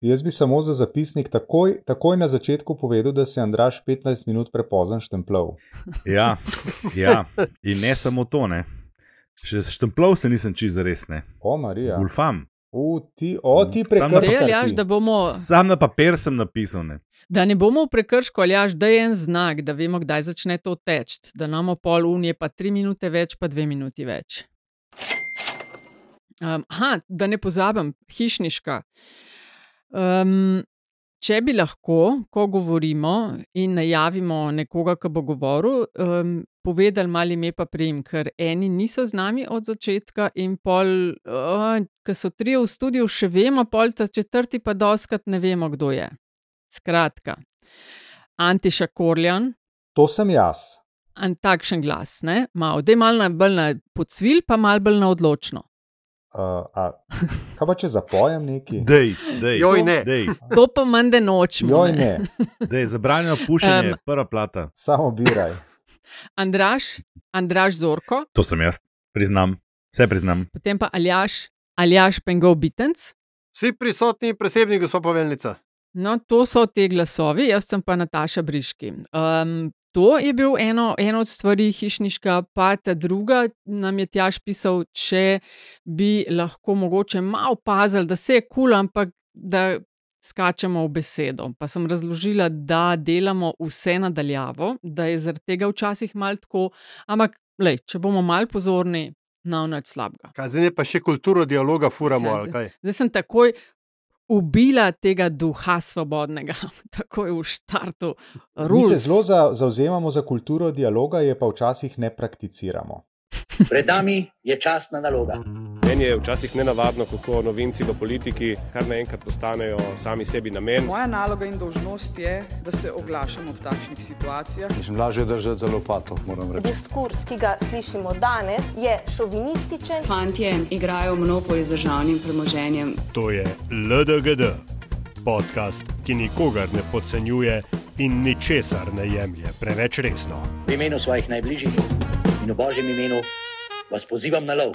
Jaz bi samo za zapisnik takoj, takoj na začetku povedal, da se je Andraš 15 minut prepozen štemplov. Ja, ja, in ne samo to, ne. Še štemplov se nisem čist zaresne. O, Marija. Ulfam. U, ti, o, ti Prej, Aljaš, ti. da bomo, Sam na papir sem napisal. Ne. da ne bomo v prekršku, Aljaš, da je en znak, da vemo, kdaj začne to teči. Da nam pol unije pa tri minute več, pa dve minuti več. Um, aha, da ne pozabim, hišniška. Um, če bi lahko, ko govorimo in najavimo nekoga, ki bo govoril, um, povedali malo ime pa prim, ker eni niso z nami od začetka in pol, uh, ki so tri v studiu, še vemo, pol ta četrti pa doskrat ne vemo, kdo je. Skratka, Antiša Korjan. To sem jaz. In takšen glas, ne? malo, da je malo bolj na podsvil, pa malo bolj na odločno. Uh, a, kaj pa če zapojem neki? Dej, dej, Joj, ne. dej, To pa mende nočemo. Joj, ne. ne, dej, zabranjeno pušenje, Em, prva plata. samo biraj. Andraš, Andraš Zorko, To sem jaz, priznam, vse priznam. potem pa Aljaš, Aljaš Pengov Bitens. Vsi prisotni, presebni, gospod poveljnica. No, to so te glasovi, jaz sem pa Nataša Briški. Um, to je bil eno, eno od stvari hišniška, pa ta druga nam je tjaž pisal, če bi lahko mogoče malo pazili, da se je kul, cool, ampak da skačemo v besedo. Pa sem razložila, da delamo vse nadaljavo, da je zaradi tega včasih malo tako, ampak lej, če bomo malo pozorni, na nič slabega. Kaj zdaj pa še kulturo dialoga furamo, kaj? Zdaj sem takoj ubila tega duha svobodnega, takoj v štartu. Mi Rules. se zelo za, zauzemamo za kulturo dialoga, je pa včasih ne prakticiramo. Pred nami je časna naloga. Meni je včasih nenavadno, kako novinci v politiki kar naenkrat postanejo sami sebi namen. Moja naloga in dolžnost je, da se oglašam ob takšnih situacijah. Mislim, lažje je držati za lopato, moram reči. Diskurs, ki ga slišimo danes, je šovinističen. Fantje igrajo monopoly z državnim premoženjem. To je LDGD, podcast, ki nikogar ne podcenjuje in ničesar ne jemlje preveč resno. V imenu svojih najbližjih in v božjem imenu vas pozivam na lov.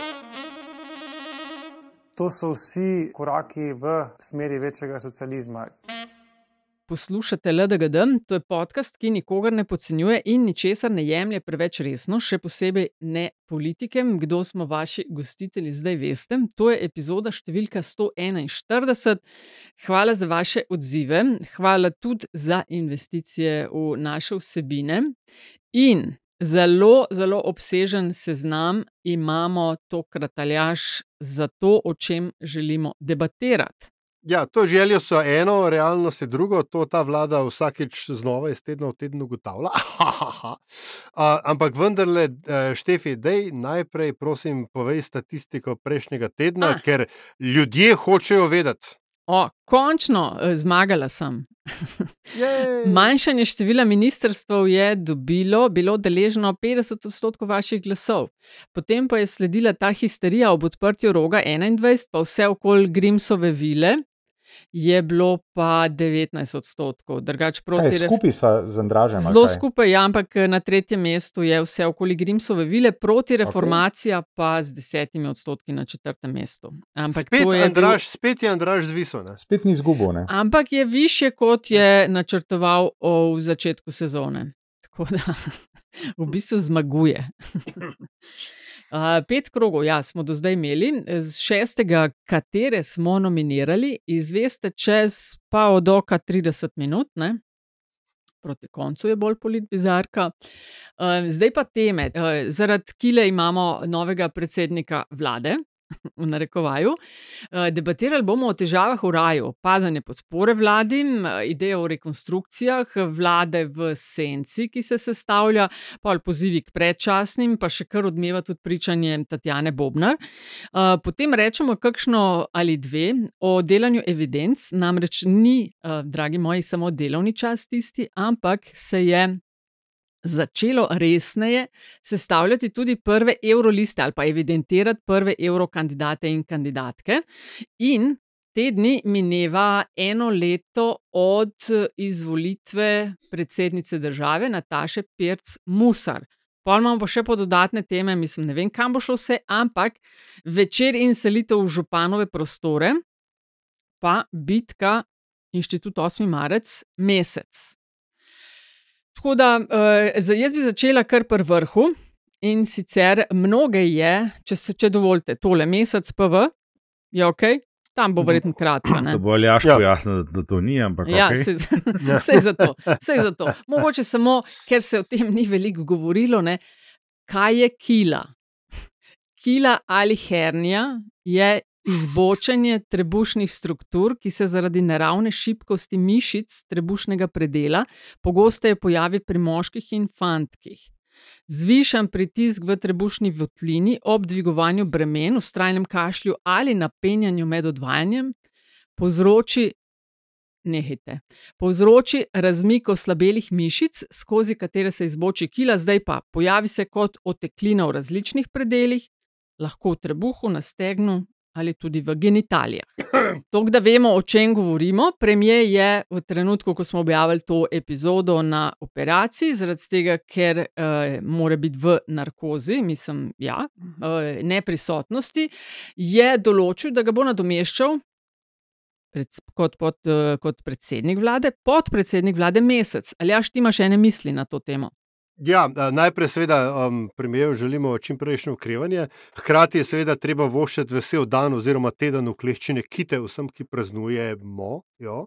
To so vsi koraki v smeri večjega socializma. Poslušate LDGD, to je podcast, ki nikogar ne podcenjuje in ničesar ne jemlje preveč resno, še posebej ne politike. Kdo smo vaši gostitelji, zdaj veste. To je epizoda številka 141. Hvala za vaše odzive, hvala tudi za investicije v naše vsebine. In zelo, zelo obsežen seznam imamo tokrat aljaš za to, o čem želimo debatirati. Ja, to željo so eno, realnost je drugo, to ta vlada vsakeč znova iz tedna v teden ugotavlja. A, ampak vendarle, eh, Štefi, dej najprej, prosim, povej statistiko prejšnjega tedna, ah. ker ljudje hočejo vedeti. O, končno eh, zmagala sem. Manjšanje števila ministrstv je dobilo, bilo deležno 50 odstotkov vaših glasov. Potem pa je sledila ta histerija ob odprtju roga 21, pa vse okoli Grimsove vile. Je bilo pa 19 odstotkov, drugače proti Kaj, skupaj sva z Andražem? ali Zelo skupaj, ja, ampak na tretjem mestu je vse okoli Grimsove vile, proti reformacija okay. pa z desetimi odstotki na četrtem mestu. Ampak Spet, to je Andraž, spet je Andraž zvisel. ne. Spet ni izgubil. Ne? Ampak je više, kot je načrtoval o, v začetku sezone. Tako da v bistvu zmaguje. Uh, pet krogov, ja, smo do zdaj imeli, z šestega, katere smo nominirali, izveste čez pa od oka 30 minut, ne? proti koncu je bolj politbizarka. Uh, zdaj pa teme. Uh, zaradi kile imamo novega predsednika vlade. V narekovaju. Eh, Debatirali bomo o težavah v raju, padanje podpore vladi, ideje o rekonstrukcijah, vlade v senci, ki se sestavlja, pa pozivi k predčasnim, pa še kar odmeva tudi pričanje Tatjane Bobnar. Eh, Potem rečemo kakšno ali dve o delanju evidenc, namreč ni, eh, dragi moji, samo delovni čas tisti, ampak se je začelo resneje sestavljati tudi prve evroliste ali pa evidentirati prve evrokandidate in kandidatke. In te dni mineva eno leto od izvolitve predsednice države Nataše Pirc Musar. Pa imamo pa še po dodatne teme, mislim, ne vem, kam bo šlo vse, ampak večer in selitev v županove prostore, pa bitka Inštitut 8. marec, mesec. Tako da uh, jaz bi začela kar pri vrhu in sicer mnoge je, če se če dovolite, tole mesec PV, je ok. Tam bo verjetno kratka. To bo ali jaš ja. pojasnil, da, da to ni, ampak ja, okay. vse za to. za to. Mogoče samo, ker se o tem ni veliko govorilo, ne, kaj je kila. Kila ali hernija je izbočanje trebušnih struktur, ki se zaradi naravne šibkosti mišic trebušnega predela pogosteje pojavi pri moških in fantkih. Zvišan pritisk v trebušni votlini ob dvigovanju bremen, ustrajnem kašlju ali napenjanju med odvajanjem povzroči. Nehite. Povzroči razmik oslabelih mišic, skozi katere se izboči kila, zdaj pa pojavi se kot oteklina v različnih predeljih, lahko v trebuhu, na stegnu ali tudi v genitalijah. To, da vemo, o čem govorimo, premijer je v trenutku, ko smo objavili to epizodo na operaciji, zaradi tega, ker uh, mora biti v narkozi, mislim, ja, uh, neprisotnosti, je določil, da ga bo nadomeščal. Pred, kot, pod, uh, kot predsednik vlade, podpredsednik vlade, mesec. Ali ja, štimaš ene misli na to temo? Ja, najprej, seveda, um, premijev želimo čim prejšnje ukrevanje. Hkrati je, seveda, treba voščiti vesel dan oziroma teden ukleščene kite vsem, ki praznujemo. Jo.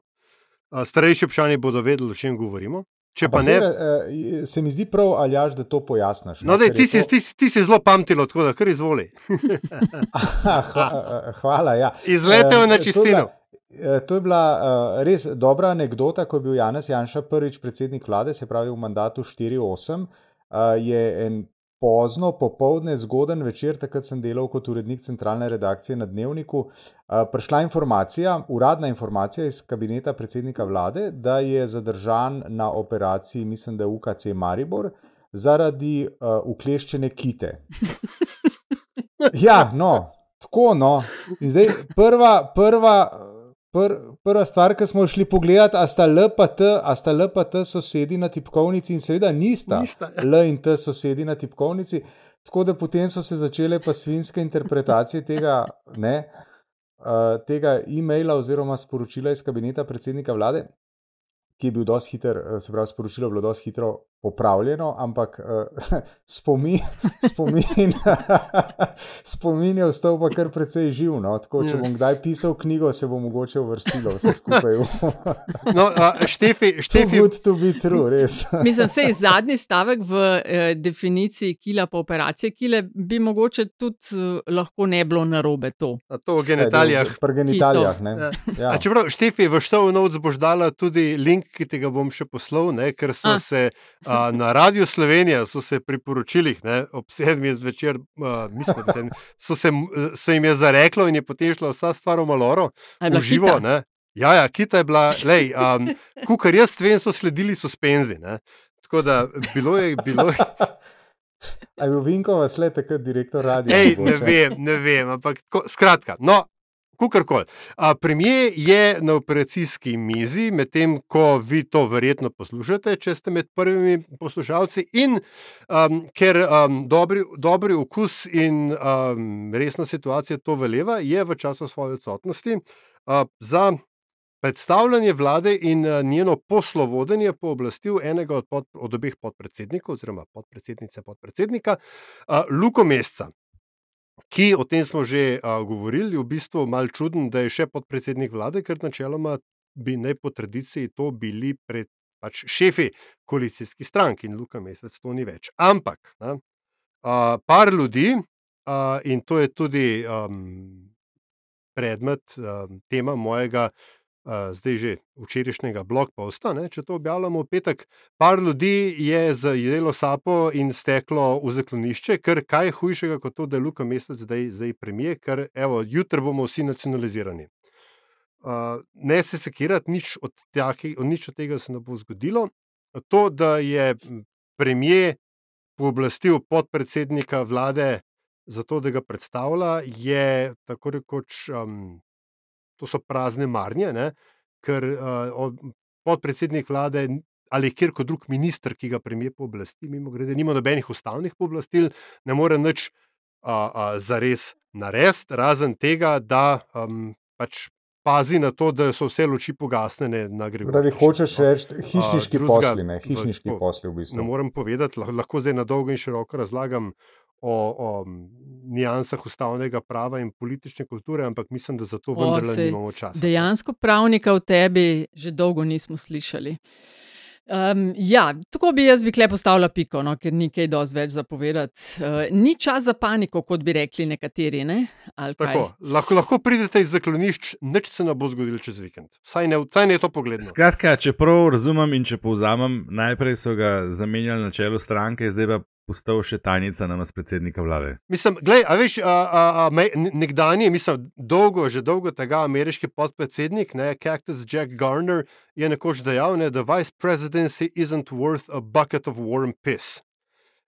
Starejši občani bodo vedeli, o čem govorimo. Če pa ne. E, se mi zdi prav, Aljaš, da to pojasniš. No, dej, ti, to... si, ti, ti si zelo pamtilo, tako da kar izvoli. Hvala. Ja. Izletel je na čistino. Eh, to je bila uh, res dobra anekdota, ko je bil Janez Janša prvič predsednik vlade, se pravi v mandatu 4-8. Uh, eh, je en pozno, popovdne, zgoden večer, takrat sem delal kot urednik centralne redakcije na Dnevniku. Prišla informacija, uradna informacija iz kabineta predsednika vlade, da je zadržan na operaciji, mislim, da je UKC Maribor, zaradi uh, ukleščene kite. Ja, no, tako no. In zdaj prva, prva pr, prva stvar, ki smo šli pogledat, a sta LPT, a sta LPT sosedi na tipkovnici in seveda nista, nista. Ja. L in T sosedi na tipkovnici. Tako da potem so se začele pa svinske interpretacije tega, ne, uh, tega e-maila oziroma sporočila iz kabineta predsednika vlade, ki je bil dosti hiter, eh, se pravi, sporočilo je bilo dosti hitro popravljeno, ampak uh, spomin, spomin, spomin je ostal pa kar precej živ. No? Tako, če ja. bom kdaj pisal knjigo, se bo mogoče uvrstilo vse skupaj. no, uh, štefi, štefi. Good to be true, res. Mislim, da je zadnji stavek v eh, definiciji kila po operaciji, ki bi mogoče tudi uh, lahko ne bilo narobe to. A to v genitalijah. Pri genitalijah. Ja. Ja. Čeprav, Štefi, v štovu noč boš dala tudi link, ki ti ga bom še poslal, ne? ker so A. se. Uh, na Radiu Slovenija so se priporočili, ob sedmih zvečer, uh, mislim, sedmi, so se, se jim je zareklo in je potem šla vsa stvar v maloro, v živo. Ne? Ja, ja, kita je bila, lej, um, kukar jaz vem, so sledili suspenzi. Ne? Tako da bilo je. Bilo je Ali je bil Vinkov, sled, kot direktor radia? Ej, ne vem, ne vem, ampak tako, skratka. No, Kukorkoli. Premijer je na operacijski mizi, medtem ko vi to verjetno poslušate, če ste med prvimi poslušalci, in um, ker um, dobri, dobri okus in um, resna situacija to veleva, je v času svoje odsotnosti uh, za predstavljanje vlade in uh, njeno poslovodenje pooblastil enega od, pod, od obeh podpredsednikov, oziroma podpredsednice podpredsednika, uh, Luko Mesca ki o tem smo že a, govorili, v bistvu malo čuden, da je še podpredsednik vlade, ker načeloma bi naj po tradiciji to bili pred, pač šefi koalicijskih strank in Luka Mesec to ni več. Ampak a, a, par ljudi, a, in to je tudi a, predmet, a, tema mojega zdaj že včerajšnjega blog posta, ne, če to objavljamo v petek, par ljudi je zajedelo sapo in steklo v zaklonišče, ker kaj hujšega kot to, da je Luka Mesec zdaj, zdaj premije, ker evo, jutri bomo vsi nacionalizirani. Uh, ne se sekirati, nič od, tjaki, nič od tega se ne bo zgodilo. To, da je premije pooblastil podpredsednika vlade za to, da ga predstavlja, je tako rekoč um, to so prazne marnje, ne? ker uh, podpredsednik vlade ali kjerkoli drug minister, ki ga premije po oblasti, mimo grede, nima nobenih ustavnih pooblastil, ne more nič uh, uh, zares narediti, razen tega, da um, pač pazi na to, da so vse luči pogasnjene na grebu. Pravi, hočeš reči hišniški posli, ne hišniški posli v bistvu. Ne morem povedati, lahko zdaj na dolgo in široko razlagam o, o nijansah ustavnega prava in politične kulture, ampak mislim, da za to vendarle nimamo časa. Dejansko pravnika v tebi že dolgo nismo slišali. Um, ja, tako bi jaz bi kle postavila piko, no, ker ni kaj dosti več zapovedati. Uh, ni čas za paniko, kot bi rekli nekateri. Ne? Lahko, lahko pridete iz zaklonišč, nič se ne bo zgodilo čez vikend. Saj ne, saj ne to pogledamo. Skratka, če prav razumem in če povzamem, najprej so ga zamenjali na čelu stranke, zdaj pa postal še tajnica na nas predsednika vlade. Mislim, glej, a veš, a, a, a, me, nekdanji, mislim, dolgo, že dolgo tega ameriški podpredsednik, ne, Cactus Jack Garner, je nekoč dejal, ne, da vice presidency isn't worth a bucket of warm piss.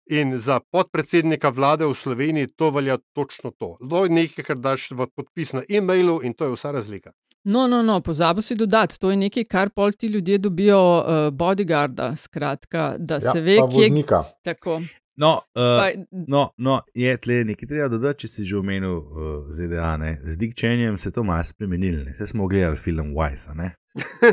In za podpredsednika vlade v Sloveniji to velja točno to. To je nekaj, kar daš v podpis na e-mailu in to je vsa razlika. No, no, no pozabo si dodati, to je nekaj, kar pol ti ljudje dobijo uh, bodyguarda, skratka, da ja, se ve, kje je. Tako. No, uh, no, no, je tle nekaj treba dodati, če si že omenil uh, ZDA. Ne? Z dikčenjem se to malo spremenilo. Vse smo gledali film Wise.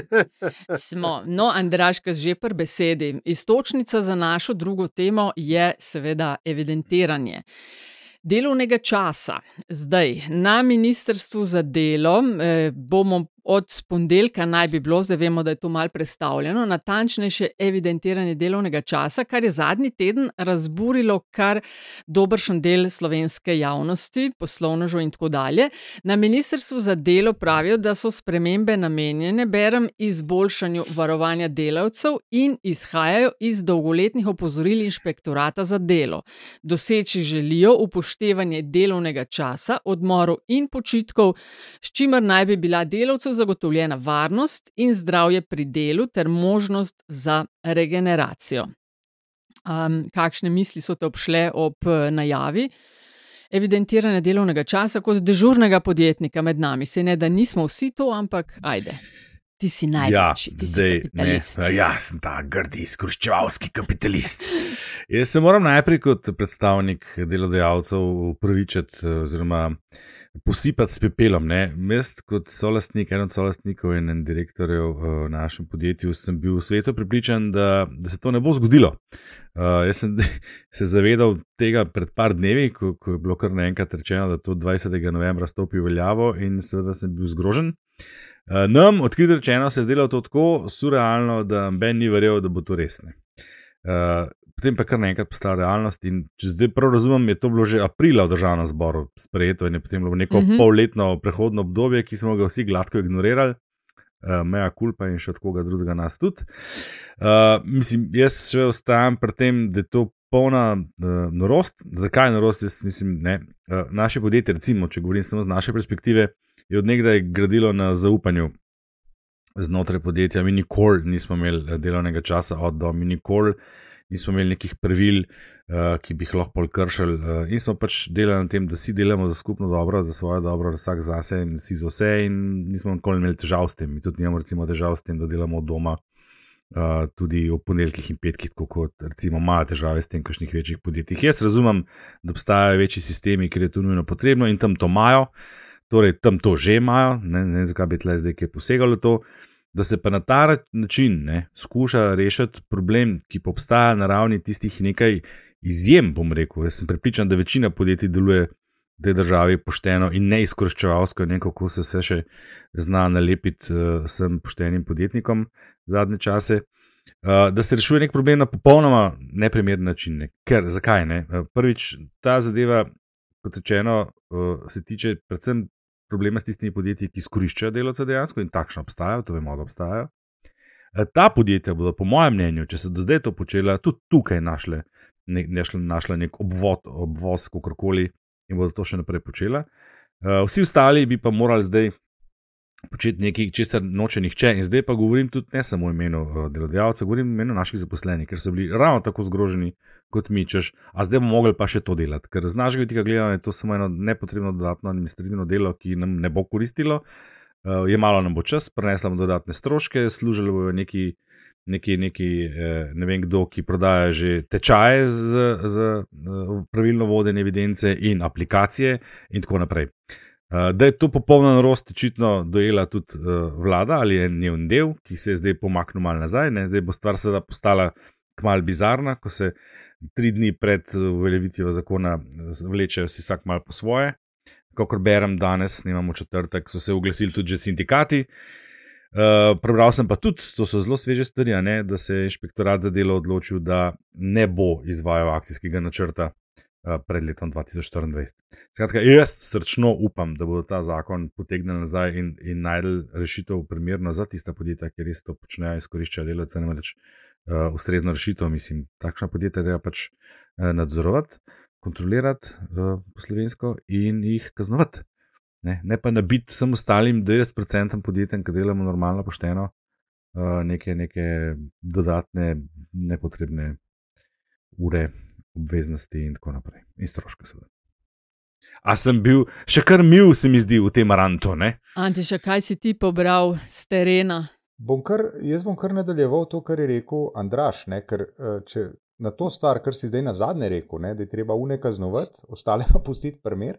smo. No, Andraška, že pri besedi. Istočnica za našo drugo temo je seveda evidentiranje. Delovnega časa. Zdaj na Ministrstvu za delo eh, bomo od ponedeljka naj bi bilo, zdaj vemo, da je to mal predstavljeno, natančnejše evidentiranje delovnega časa, kar je zadnji teden razburilo kar dobršen del slovenske javnosti, poslovnežo in tako dalje. Na Ministrstvu za delo pravijo, da so spremembe namenjene, berem, izboljšanju varovanja delavcev in izhajajo iz dolgoletnih opozoril inšpektorata za delo. Doseči želijo upoštevanje delovnega časa, odmorov in počitkov, s čimer naj bi bila delavcev zagotovljena varnost in zdravje pri delu, ter možnost za regeneracijo. Um, kakšne misli so te obšle ob najavi? Evidentiranje delovnega časa kot dežurnega podjetnika med nami, se ne da nismo vsi to, ampak ajde. Ti si največji. Ja, zdaj, ne, jaz sem ta grdi, izkoriščevalski kapitalist. jaz se moram najprej kot predstavnik delodajalcev upravičiti, oziroma posipati s pepelom. Jaz, kot solastnik, en od solastnikov in en direktorjev uh, v našem podjetju, sem bil v svetu pripričan, da, da se to ne bo zgodilo. Uh, jaz sem se zavedal tega pred par dnevi, ko, ko je bilo kar naenkrat rečeno, da to 20. novembra stopi v veljavo, in seveda sem bil zgrožen. Uh, nam, odkrito rečeno, se je zdelo to tako surrealno, da Ben ni verjel, da bo to resne. Uh, potem pa kar naenkrat postala realnost. In če zdaj prav razumem, je to bilo že aprila v državnem zboru sprejeto in je potem bilo neko mm -hmm. polletno prehodno obdobje, ki smo ga vsi gladko ignorirali. Uh, meja kulpa in še od koga drugega nas tudi. Uh, mislim, jaz še ostajam pri tem, da je to polna uh, norost. Zakaj je norost? Jaz mislim, ne. Uh, naše podjetje, recimo, če govorim samo z naše perspektive, je odnegdaj gradilo na zaupanju znotraj podjetja. Mi nikoli nismo imeli delovnega časa od do, mi nikoli nismo imeli nekih pravil, uh, ki bi jih lahko kršili. Uh, in smo pač delali na tem, da si delamo za skupno dobro, za svoje dobro, vsak za sebe in si za vse, in nismo nikoli imeli težav s tem. Mi tudi nimamo težav s tem, da delamo od doma. Uh, tudi v ponedeljkih in petkih, tako kot recimo, imajo težave s tem, kakšnih večjih podjetjih. Jaz razumem, da obstajajo večji sistemi, kjer je to nujno potrebno in tam to imajo, torej tam to že imajo, ne, ne vem, zakaj bi tle zdaj kaj posegalo to. Da se pa na ta način ne, skuša rešiti problem, ki pa obstaja na ravni tistih nekaj izjem, bom rekel. Jaz sem prepričan, da večina podjetij deluje v tej državi pošteno in ne izkoriščevalsko, ne kako se vse še zna nalepiti uh, vsem poštenim podjetnikom zadnje čase. Uh, da se rešuje nek problem na popolnoma neprimeren način. Ne. Ker, zakaj ne? Uh, prvič, ta zadeva, kot rečeno, uh, se tiče predvsem problema s tistimi podjetji, ki izkoriščajo delavce dejansko in takšno obstajajo, to vemo, da obstajajo. E, ta podjetja bodo, po mojem mnenju, če se do zdaj to počela, tudi tukaj našle, ne, nešle, našle nek obvod, obvoz, kako koli in bodo to še naprej počela. E, vsi ostali bi pa morali zdaj početi nekaj, česar noče nihče. In zdaj pa govorim tudi ne samo o imenu uh, delodajalca, govorim o imenu naših zaposlenih, ker so bili ravno tako zgroženi kot mi, češ, a zdaj bomo mogli pa še to delati. Ker z našega vidika gledano je to samo eno nepotrebno dodatno administrativno delo, ki nam ne bo koristilo. Uh, je malo nam bo čas, prenesla bomo dodatne stroške, služili bojo neki. Neki, neki, eh, ne vem kdo, ki prodaja že tečaje za pravilno vodenje evidence in aplikacije, in tako naprej. Uh, da je to popolna norost, očitno dojela tudi uh, vlada ali je njen del, ki se je zdaj pomaknil malo nazaj. Ne? Zdaj bo stvar seveda postala kmal bizarna, ko se tri dni pred uveljavitvijo zakona vlečejo si vsak mal po svoje. Kot berem danes, imamo četrtek, so se oglasili tudi sindikati. Uh, prebral sem pa tudi, to so zelo sveže stvari, ne, da se je inšpektorat za delo odločil, da ne bo izvajal akcijskega načrta Eh, pred letom 2024. Skratka, jaz srčno upam, da bodo ta zakon potegnili nazaj in, in najdel rešitev primerno za tista podjetja, ki res to počnejo, izkoriščajo delavce, ne več uh, ustrezno rešitev. Mislim, takšna podjetja treba pač uh, nadzorovati, kontrolirati uh, po slovensko in jih kaznovati. Ne, ne pa nabiti vsem ostalim 90% podjetjem, ki delamo normalno, pošteno, uh, neke, neke dodatne, nepotrebne ure obveznosti in tako naprej, in stroške, seveda. A sem bil še kar mil, se mi zdi, v tem rantu. Antiša, kaj si ti pobral z terena? Bom kar, jaz bom kar nadaljeval to, kar je rekel Andraš. Ne, ker, eh, če na to stvar, kar si zdaj na zadnje rekel, ne, da je treba une kaznovati, ostale pa pustiti primer.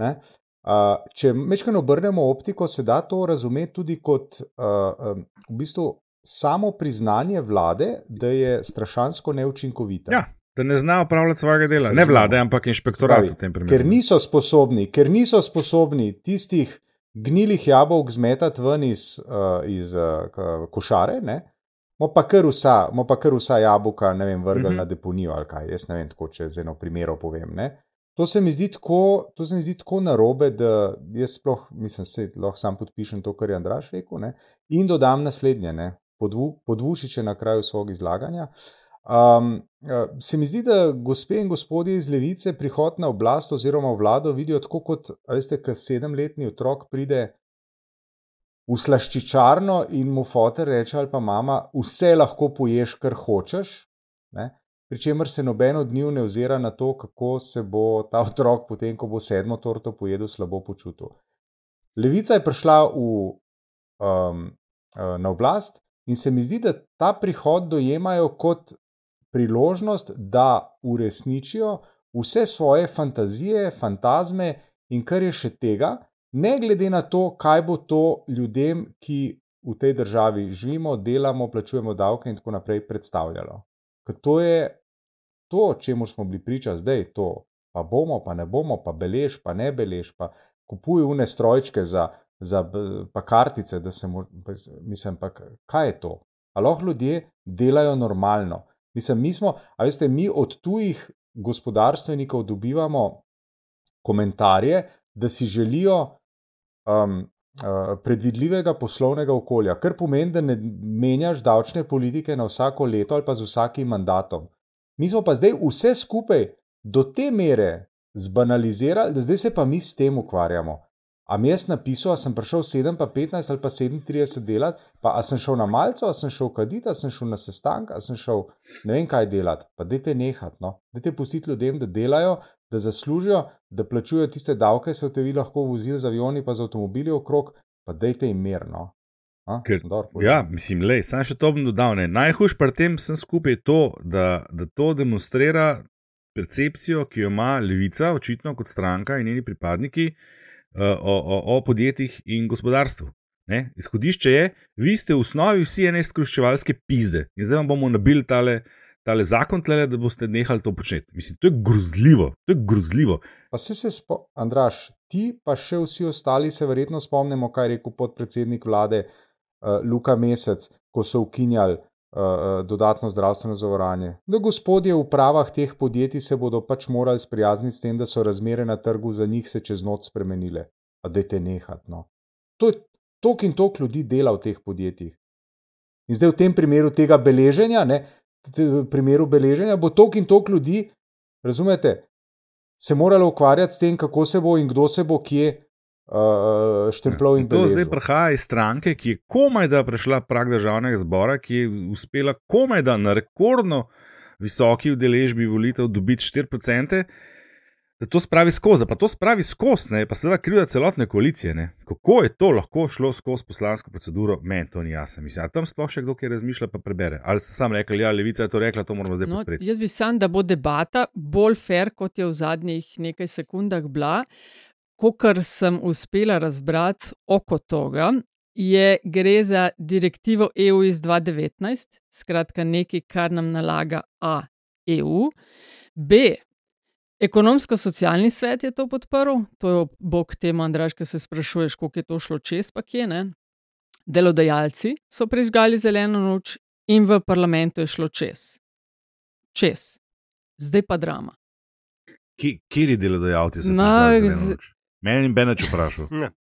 Ne, uh, če mečkaj obrnemo optiko, se da to razumeti tudi kot uh, um, v bistvu samo priznanje vlade, da je strašansko neučinkovita. Ja da ne znajo upravljati svojega dela, Se ne vlade, ampak inšpektorat v tem primeru. Ker niso sposobni, ker niso sposobni tistih gnilih jabolk zmetati ven iz, uh, iz uh, košare, mo pa kar vsa, pa kar vsa jabolka, ne vem, vrgli mm -hmm. na deponijo ali kaj. Jaz ne vem, tako, če z eno primerom povem. Ne? To se mi zdi tako, to se mi zdi tako narobe, da jaz sploh, mislim, se lahko sam podpišem to, kar je Andraš rekel, ne? in dodam naslednje, podvu, podvušiče na kraju svojega izlaganja. Um, se mi zdi, da gospe in gospodje iz levice prihod na oblast oziroma vlado vidijo tako, kot veste, kad sedemletni otrok pride v slaščičarno in mu fotor reče ali pa mama, vse lahko poješ, kar hočeš. Pričemer se noben od njih ne ozira na to, kako se bo ta otrok, potem ko bo sedmo torto pojedel, slabo počutil. Levica je prišla v, um, na oblast in se mi zdi, da ta prihod dojemajo kot priložnost, da uresničijo vse svoje fantazije, fantazme in kar je še tega, ne glede na to, kaj bo to ljudem, ki v tej državi živimo, delamo, plačujemo davke in tako naprej predstavljalo. Ker to je to, čemu smo bili priča zdaj, to pa bomo, pa ne bomo, pa belež, pa ne belež, pa kupuj une strojčke za, za pa kartice, da se mu, mislim, pa kaj je to? Aloh ljudje delajo normalno. Mislim, mi smo, a veste, mi od tujih gospodarstvenikov dobivamo komentarje, da si želijo um, uh, predvidljivega poslovnega okolja, kar pomeni, da ne menjaš davčne politike na vsako leto ali pa z vsakim mandatom. Mi smo pa zdaj vse skupaj do te mere zbanalizirali, da zdaj se pa mi s tem ukvarjamo. A mi jaz napisal, da sem prišel 7, pa 15 ali pa 37 delati, pa a sem šel na malce, a sem šel kaditi, a sem šel na sestank, a sem šel ne vem kaj delati. Pa dajte nehati, no? dajte pustiti ljudem, da delajo, da zaslužijo, da plačujejo tiste davke, se v tebi lahko vozili z avioni, pa z avtomobili okrog, pa dajte jim mirno. Ker, ja, mislim, le, sem še to bom dodal. Najhujš pri tem sem skupaj to, da, da to demonstrira percepcijo, ki jo ima levica, očitno kot stranka in njeni pripadniki. Eh, o, o, o podjetjih in gospodarstvu. Ne? Izhodišče je, vi ste v osnovi vsi ene skruščevalske pizde in zdaj vam bomo nabili tale, tale zakon, tlele, da boste nehali to početi. Mislim, to je grozljivo. To je grozljivo. Pa se se Andraš, ti pa še vsi ostali se verjetno spomnimo, kaj je rekel podpredsednik vlade uh, Luka Mesec, ko so ukinjali uh, dodatno zdravstveno zavarovanje. Da gospodje v upravah teh podjetij se bodo pač morali sprijazniti s tem, da so razmere na trgu za njih se čez noč spremenile. A da te nehat. No. To je tok in tok ljudi dela v teh podjetjih. In zdaj v tem primeru tega beleženja, ne, v primeru beleženja, bo tok in tok ljudi, razumete, se moralo ukvarjati s tem, kako se bo in kdo se bo kje uh, štemplov in to. To zdaj prihaja iz stranke, ki je komaj da prešla prag državnega zbora, ki je uspela komaj da na rekordno visoki udeležbi volitev dobiti 4%. Da to spravi skozi, pa to spravi skozi, pa seveda krivda celotne koalicije. Ne? Kako je to lahko šlo skozi poslansko proceduro, meni to ni jasno. Mislim, tam sploh še kdo, ki razmišlja, pa prebere. Ali ste sam rekli, da ja, je levica to rekla, to moramo zdaj no, podpreti. Jaz bi sam, da bo debata bolj fair, kot je v zadnjih nekaj sekundah bila. Kar sem uspela razbrati oko tega, je, gre za direktivo EU iz 2019, skratka nekaj, kar nam nalaga A. EU, B. Ekonomsko-socialni svet je to podprl, to je bog tema, Andraš, ki se sprašuješ, koliko je to šlo čez, pa kje ne. Delodajalci so prižgali zeleno noč in v parlamentu je šlo čez. Čez. Zdaj pa drama. Kje je delodajalci? Ma, Meni in Beneč vprašal.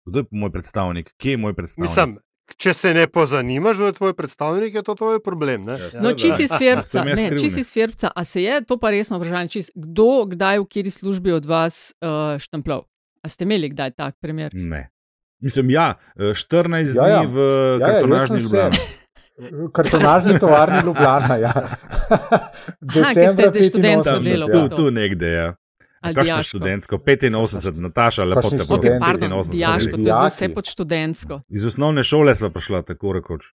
Kdo je moj predstavnik? Kje je moj predstavnik? Mislim, če se ne pozanimaš, kdo je tvoj predstavnik, je to tvoj problem. Ne? No, če si sferca, ne, če si sferca, a se je to pa resno vprašanje, kdo, kdaj, v kateri službi od vas uh, štemplov? A ste imeli kdaj tak primer? Ne. Mislim, ja, 14 ja, ja. dni v ja, kartonažni ja, Ljubljani. Kartonažni tovarni Ljubljana, ja. Decembra 85. Ja. Tu, tu nekde, ja. Je študentsko? 85, Nataša, lepo te prosim. Pardon, dijaško, to je vse pod študentsko. Iz osnovne šole sva prišla tako rekoč.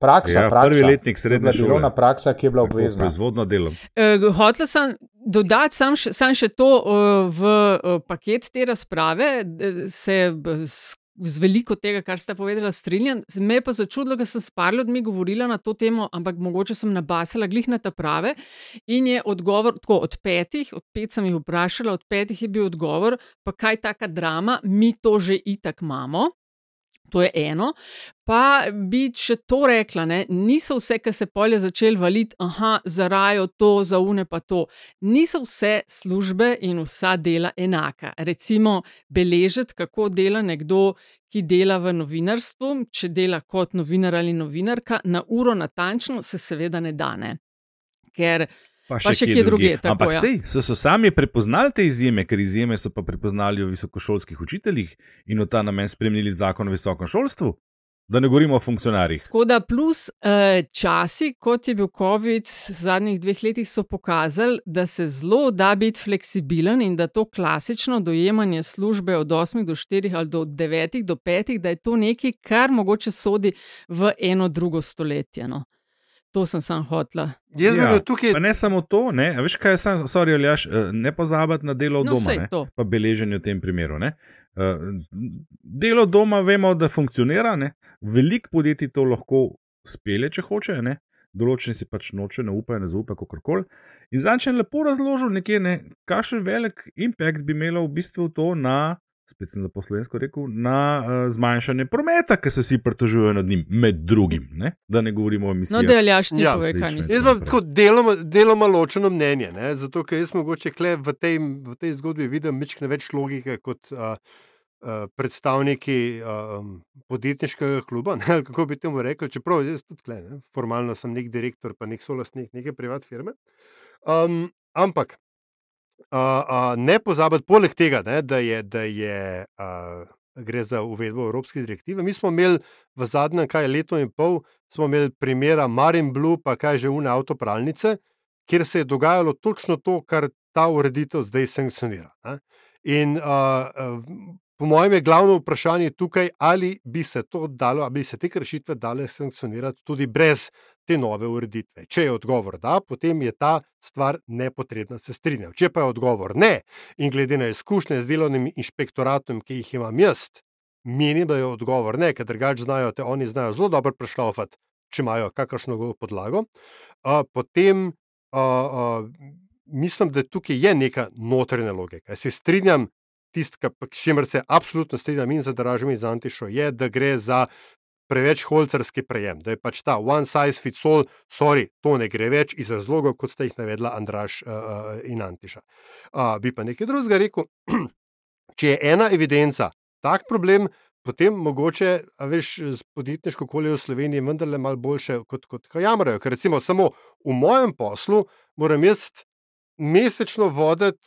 Praksa, ja, praksa. Prvi letnik srednje šole. Delovna praksa, ki je bila obvezna. Proizvodno delo. Uh, Hotel sem dodati sam, sam še to uh, v uh, paket te razprave, se z veliko tega, kar ste povedali, strinjam. Me je pa začudilo, da sem s par ljudmi govorila na to temo, ampak mogoče sem nabasala glih na ta prave. In je odgovor, tako od petih, od pet sem jih vprašala, od petih je bil odgovor, pa kaj taka drama, mi to že itak imamo. To je eno. Pa bi še to rekla, ne? niso vse, ki se polje začeli valiti, aha, zarajo to, zaune pa to. Niso vse službe in vsa dela enaka. Recimo, beležiti, kako dela nekdo, ki dela v novinarstvu, če dela kot novinar ali novinarka, na uro natančno, se seveda ne da. Ne? Ker pa še, pa še kje druge. druge. Ampak ja. sej, so, so sami prepoznali te izjeme, ker izjeme so pa prepoznali v visokošolskih učiteljih in v ta namen spremenili zakon o visokem šolstvu. Da ne govorimo o funkcionarjih. Tako da, plus uh, časi, kot je bil COVID v zadnjih dveh letih, so pokazali, da se zelo da biti fleksibilen in da to klasično dojemanje službe od 8 do 4 ali do 9 do 5, da je to nekaj, kar mogoče sodi v eno drugo stoletje. No. To sem sam hotla. Jaz ja, tukaj... Ne samo to, ne, veš kaj, sam, sorry, Aljaš, eh, ne pozabiti na delo no, doma, ne, pa beleženje v tem primeru. Ne. Eh, delo doma vemo, da funkcionira, veliko podjetij to lahko spele, če hoče, ne. določeni si pač noče, ne upajo, ne zaupajo, kako koli. In zdaj, če je lepo razložil, nekje, ne, kakšen velik impact bi imelo v bistvu to na spet sem za poslovensko rekel, na uh, zmanjšanje prometa, ki se vsi pritožujejo nad njim, med drugim. Ne? Da ne govorimo o emisijah. No, da je jaš ti ja, pove, kaj misliš. Jaz imam tako deloma, deloma ločeno mnenje, ne? zato ker jaz mogoče v tej, v tej zgodbi vidim nekaj več logike kot. Uh, Predstavniki um, podjetniškega kluba, ne, kako bi temu rekel, čeprav jaz tudi tle, ne, formalno sem nek direktor, pa nek solastnik neke privatne firme. Um, ampak Uh, uh, ne pozabiti, poleg tega, ne, da, je, da je, uh, gre za uvedbo Evropske direktive. Mi smo imeli v zadnjem, kaj leto in pol, smo imeli primera Marin Blue, pa kaj že une avtopralnice, kjer se je dogajalo točno to, kar ta ureditev zdaj sankcionira. Ne. In uh, po mojem je glavno vprašanje tukaj, ali bi se to dalo, ali bi se te kršitve dale sankcionirati tudi brez te nove ureditve. Če je odgovor da, potem je ta stvar nepotrebna, se strinjam. Če pa je odgovor ne, in glede na izkušnje z delovnim inšpektoratom, ki jih imam jaz, menim, da je odgovor ne, ker drugač znajo te oni znajo zelo dobro prešlaufati, če imajo kakršno koli podlago. Uh, potem uh, uh, mislim, da tukaj je neka notranja logika. Se strinjam. Tisto, s čimer se absolutno strinjam in za Dražom in za Antišo, je, da gre za preveč holcerski prejem, da je pač ta one size fits all, sorry, to ne gre več iz razlogov, kot ste jih navedla Andraš uh, in Antiša. Uh, bi pa nekaj drugega rekel, če je ena evidenca tak problem, potem mogoče, veš, podjetniško okolje v Sloveniji vendarle malo boljše, kot, kot jamrajo. Ker recimo samo v mojem poslu moram jaz mesečno voditi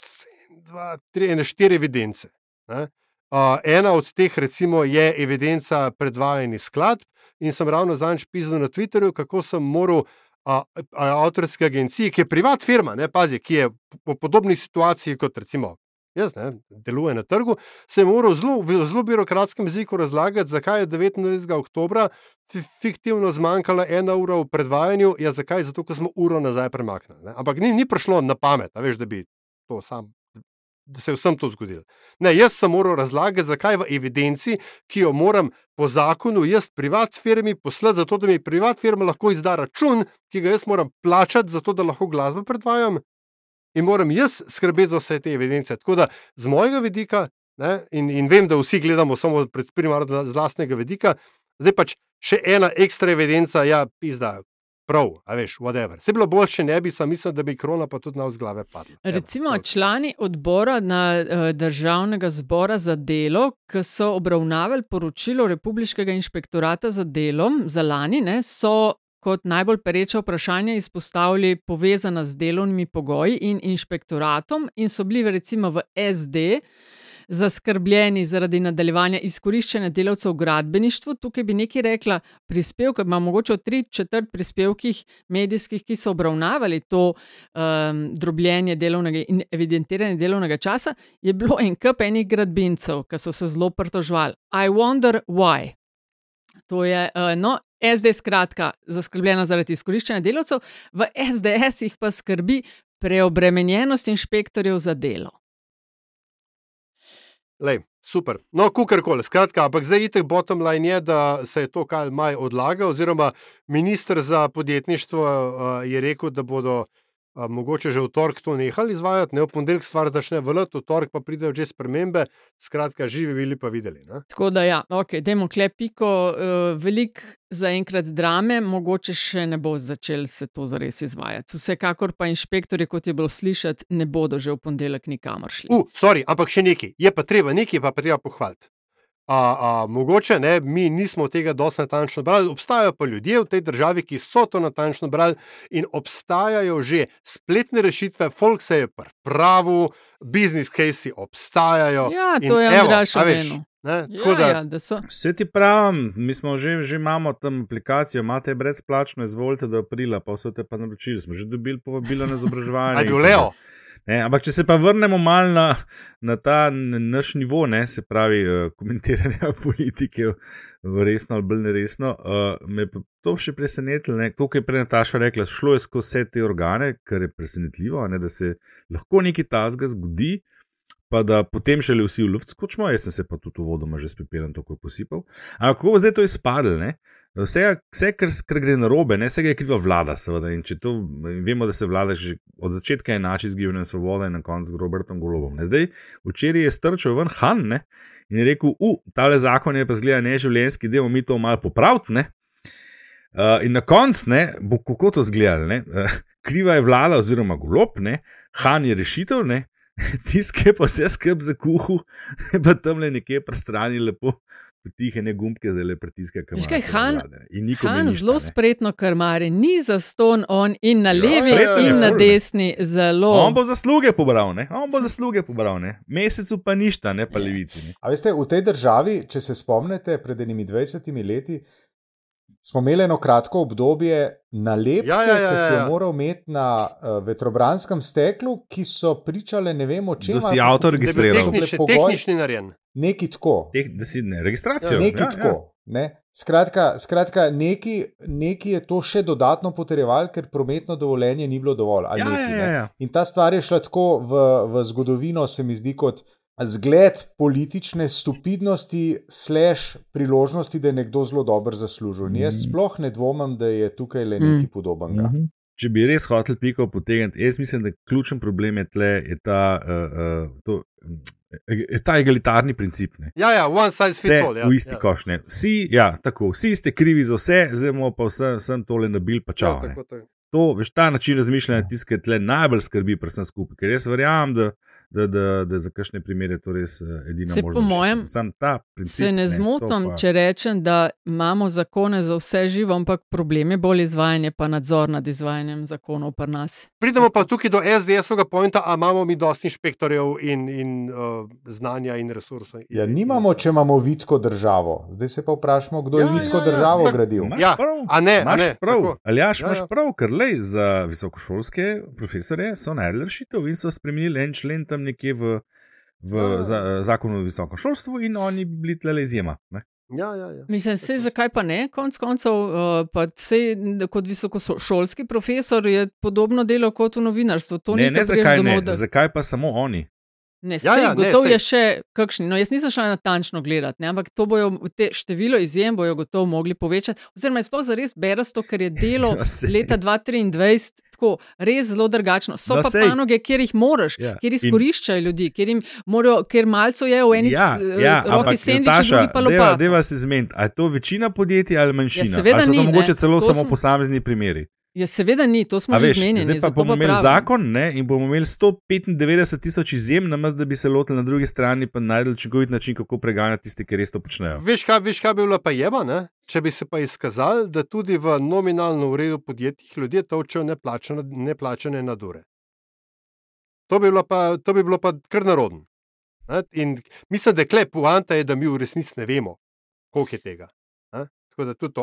dva, tri, ene, štiri evidence. Ne? Uh, ena od teh, recimo, je evidenca predvajanih skladb. In sem ravno zadnjič pisal na Twitterju, kako sem moral uh, avtorske agencije, ki je privat firma, ne pazi, ki je v podobni situaciji kot recimo. Jaz, ne, deluje na trgu, se je moral zelo, v zelo birokratskem jeziku razlagati, zakaj je 29. oktober fiktivno zmanjkala ena ura v predvajanju. Ja, zakaj? Zato, ker smo uro nazaj premaknili. Ne. Ampak ni, ni prišlo na pamet, veš, da bi to sam da se je vsem to zgodilo. Ne, jaz sem moral razlagati, zakaj v evidenci, ki jo moram po zakonu jaz privat firmi poslati, zato da mi privat firma lahko izda račun, ki ga jaz moram plačati, zato da lahko glasbo predvajam. In moram jaz skrbeti za vse te evidence. Tako da z mojega vidika, ne, in, in vem, da vsi gledamo samo primarno z vlastnega vidika, zdaj pač še ena ekstra evidenca, ja, pizda, prav, a veš, whatever. Se bilo bolj, če ne bi, sem mislil, da bi krona pa tudi na vzglave padla. Recimo Evo, člani odbora na uh, državnega zbora za delo, ki so obravnavali poročilo Republikanskega inšpektorata za delo za lani, ne, so kot najbolj pereča vprašanja izpostavili povezana z delovnimi pogoji in inšpektoratom in so bili recimo v SD zaskrbljeni zaradi nadaljevanja izkoriščanja delavcev v gradbeništvu. Tukaj bi nekaj rekla, prispevke, ima mogoče tri četrt prispevkih medijskih, ki so obravnavali to um, drobljenje delovnega in evidentiranje delovnega časa, je bilo en kup enih gradbincev, ki so se zelo pritožvali. I wonder why. To je, uh, no, SD skratka, zaskrbljena zaradi izkoriščanja delavcev, v SDS jih pa skrbi preobremenjenost inšpektorjev za delo. Lej, super. No, kukorkoli, skratka, ampak zdaj itek bottom line je, da se je to kaj maj odlaga, oziroma ministr za podjetništvo uh, je rekel, da bodo uh, mogoče že v torek to nehali izvajati, ne v ponedeljek stvar začne vrlati, v torek pa pridejo že spremembe, skratka, živi bili pa videli. Ne? Tako da, ja, ok, demo klepiko, uh, velik zaenkrat drame, mogoče še ne bo začel se to zares izvajati. Vsekakor pa inšpektori, kot je bilo slišati, ne bodo že v ponedeljek nikamor šli. Uh, sorry, ampak še nekaj, je pa treba nekaj, pa, pa treba pohvaliti. A, a, mogoče ne, mi nismo tega dosti natančno brali, obstajajo pa ljudje v tej državi, ki so to natančno brali in obstajajo že spletne rešitve, folk se je pravi, business case obstajajo. Ja, to je Andraš Aveno. Ja, ja, Vse ti pravim, mi smo že, že imamo tam aplikacijo, imate brezplačno, izvolite do aprila, pa vse te pa naročili, smo že dobili povabilo na izobraževanje. Ajde, Leo. Ne, ampak, če se pa vrnemo malo na, na ta naš nivo, ne, se pravi, uh, komentiranja politike, resno ali bolj neresno, uh, me je to še presenetilo. To, kar je prej Nataša rekla, šlo je skozi vse te organe, kar je presenetljivo, ne, da se lahko nekaj tasga zgodi. Pa da potem še le vsi v luft skočimo, jaz sem se pa tudi uvodoma že s pepelom tako posipal. Ampak kako bo zdaj to izpadlo? Vse, vse kar, kar gre na robe, ne vse je kriva vlada, seveda. In če to vemo, da se vlada že od začetka enači z Gibanjem Svobode in na koncu z Robertom Golobom. Ne? Zdaj, včeraj je strčil ven Han ne? in je rekel: U, tale zakon je pa zgleda neživljenjski, da bomo mi to malo popravili. Uh, in na koncu bo kako to zgledalo. Uh, kriva je vlada oziroma Golob, ne? Han je rešitev, ne? tiske pa vse skrb za kuhu, pa tam le nekje prestrani lepo. Tihe ne gumbke, zdaj le pritiske, ki jih imaš. Han, Han zelo spretno krmari, ni za ston, on in na ja, levi, ja, in na desni. Zelo. On bo zasluge pobral, ne? on bo zasluge pobral, ne? mesecu pa ništa, ne pa levici. Ne? A veste, v tej državi, če se spomnite, pred enimi 20 leti, smo imeli eno kratko obdobje nalepke, ja, ja, ja, ja. ki si jo moral imeti na uh, vetrobranskem steklu, ki so pričale ne vem o čem. Da si avto registriral. Tehnični narejen. Neki tako. Teh, da si ne registracijo. Neki ja, tako. Ja. Ne? Skratka, skratka neki, neki je to še dodatno potrjeval, ker prometno dovoljenje ni bilo dovolj. Ja, neki, ja, ja, ja. In ta stvar je šla tako v, v zgodovino, se mi zdi, kot zgled politične stupidnosti, slash priložnosti, da je nekdo zelo dobro zaslužil. Mm. Jaz sploh ne dvomim, da je tukaj le nekaj mm. podobnega. Mm -hmm. Če bi res hotel piko potegniti, jaz mislim, da ključen problem je tle, je ta, uh, uh, to, je ta egalitarni princip. Ne. Ja, ja, one size fits all. Ja. V isti ja. koš. Ne. Vsi, ja, tako, vsi ste krivi za vse, zdaj bomo pa vse, vsem tole nabil, pa čau. Ja, tako, tako. To, veš, ta način razmišljanja tiskaj tle najbolj skrbi, predvsem skupaj, ker jaz verjamem, da da, da, da za kakšne primere to res eh, edina možnost. Po mojem, princip, se ne zmotam, pa... če rečem, da imamo zakone za vse živo, ampak problem je bolj izvajanje, pa nadzor nad izvajanjem zakonov pri nas. Pridemo pa tukaj do SDS-ovega pointa, a imamo mi dosti inšpektorjev in, in uh, znanja in resursov. Ja, nimamo, če imamo vidko državo. Zdaj se pa vprašamo, kdo ja, je vidko ja, ja, državo ja, gradil. Ja, a ne, a ne. Prav. Ali jaš ja, imaš ja. prav, ker le za visokošolske profesore so najdel rešitev in so spremenili en člen tam nekje v, v ja. za, zakonu o visokem šolstvu, in oni bili tle izjema. Ja, ja, ja. Mislim, se, zakaj pa ne, konec koncev, uh, se, kot visokošolski profesor je podobno delo kot v novinarstvu. Ne, ne, zakaj, ne. zakaj pa samo oni? Ne, ja, ja, gotovo je še kakšni. No, jaz nisem šel natančno gledati, ne, ampak to bojo, te število izjem bojo gotovo mogli povečati. Oziroma, je sploh za res berasto, ker je delo ja, leta 2023 tako res zelo drugačno. So no, pa sej. panoge, kjer jih moraš, ja. kjer izkoriščajo In... ljudi, kjer, morajo, kjer malce je v eni ja, ja, roki sendvič, drugi pa lopa. Deva se zmeniti, ali je to večina podjetij ali manjšina. Ja, seveda ni. To mogoče celo to samo smo... posamezni primeri. Ja, seveda ni, to smo veš, že zmenili. Zdaj pa bomo imeli pravim. zakon ne, in bomo imeli 195 tisoč izjem, namaz, da bi se lotili na drugi strani in najdel učinkovit način, kako preganjati tiste, ki res to počnejo. Veš, kaj, veš, kaj bi bilo pa jeba, ne? če bi se pa izkazali, da tudi v nominalno uredu podjetjih ljudje točijo neplačane, neplačane nadure. To bi, pa, to bi bilo pa kar narodno. In mislim, da je klep, poanta je, da mi v resnici ne vemo, koliko je tega.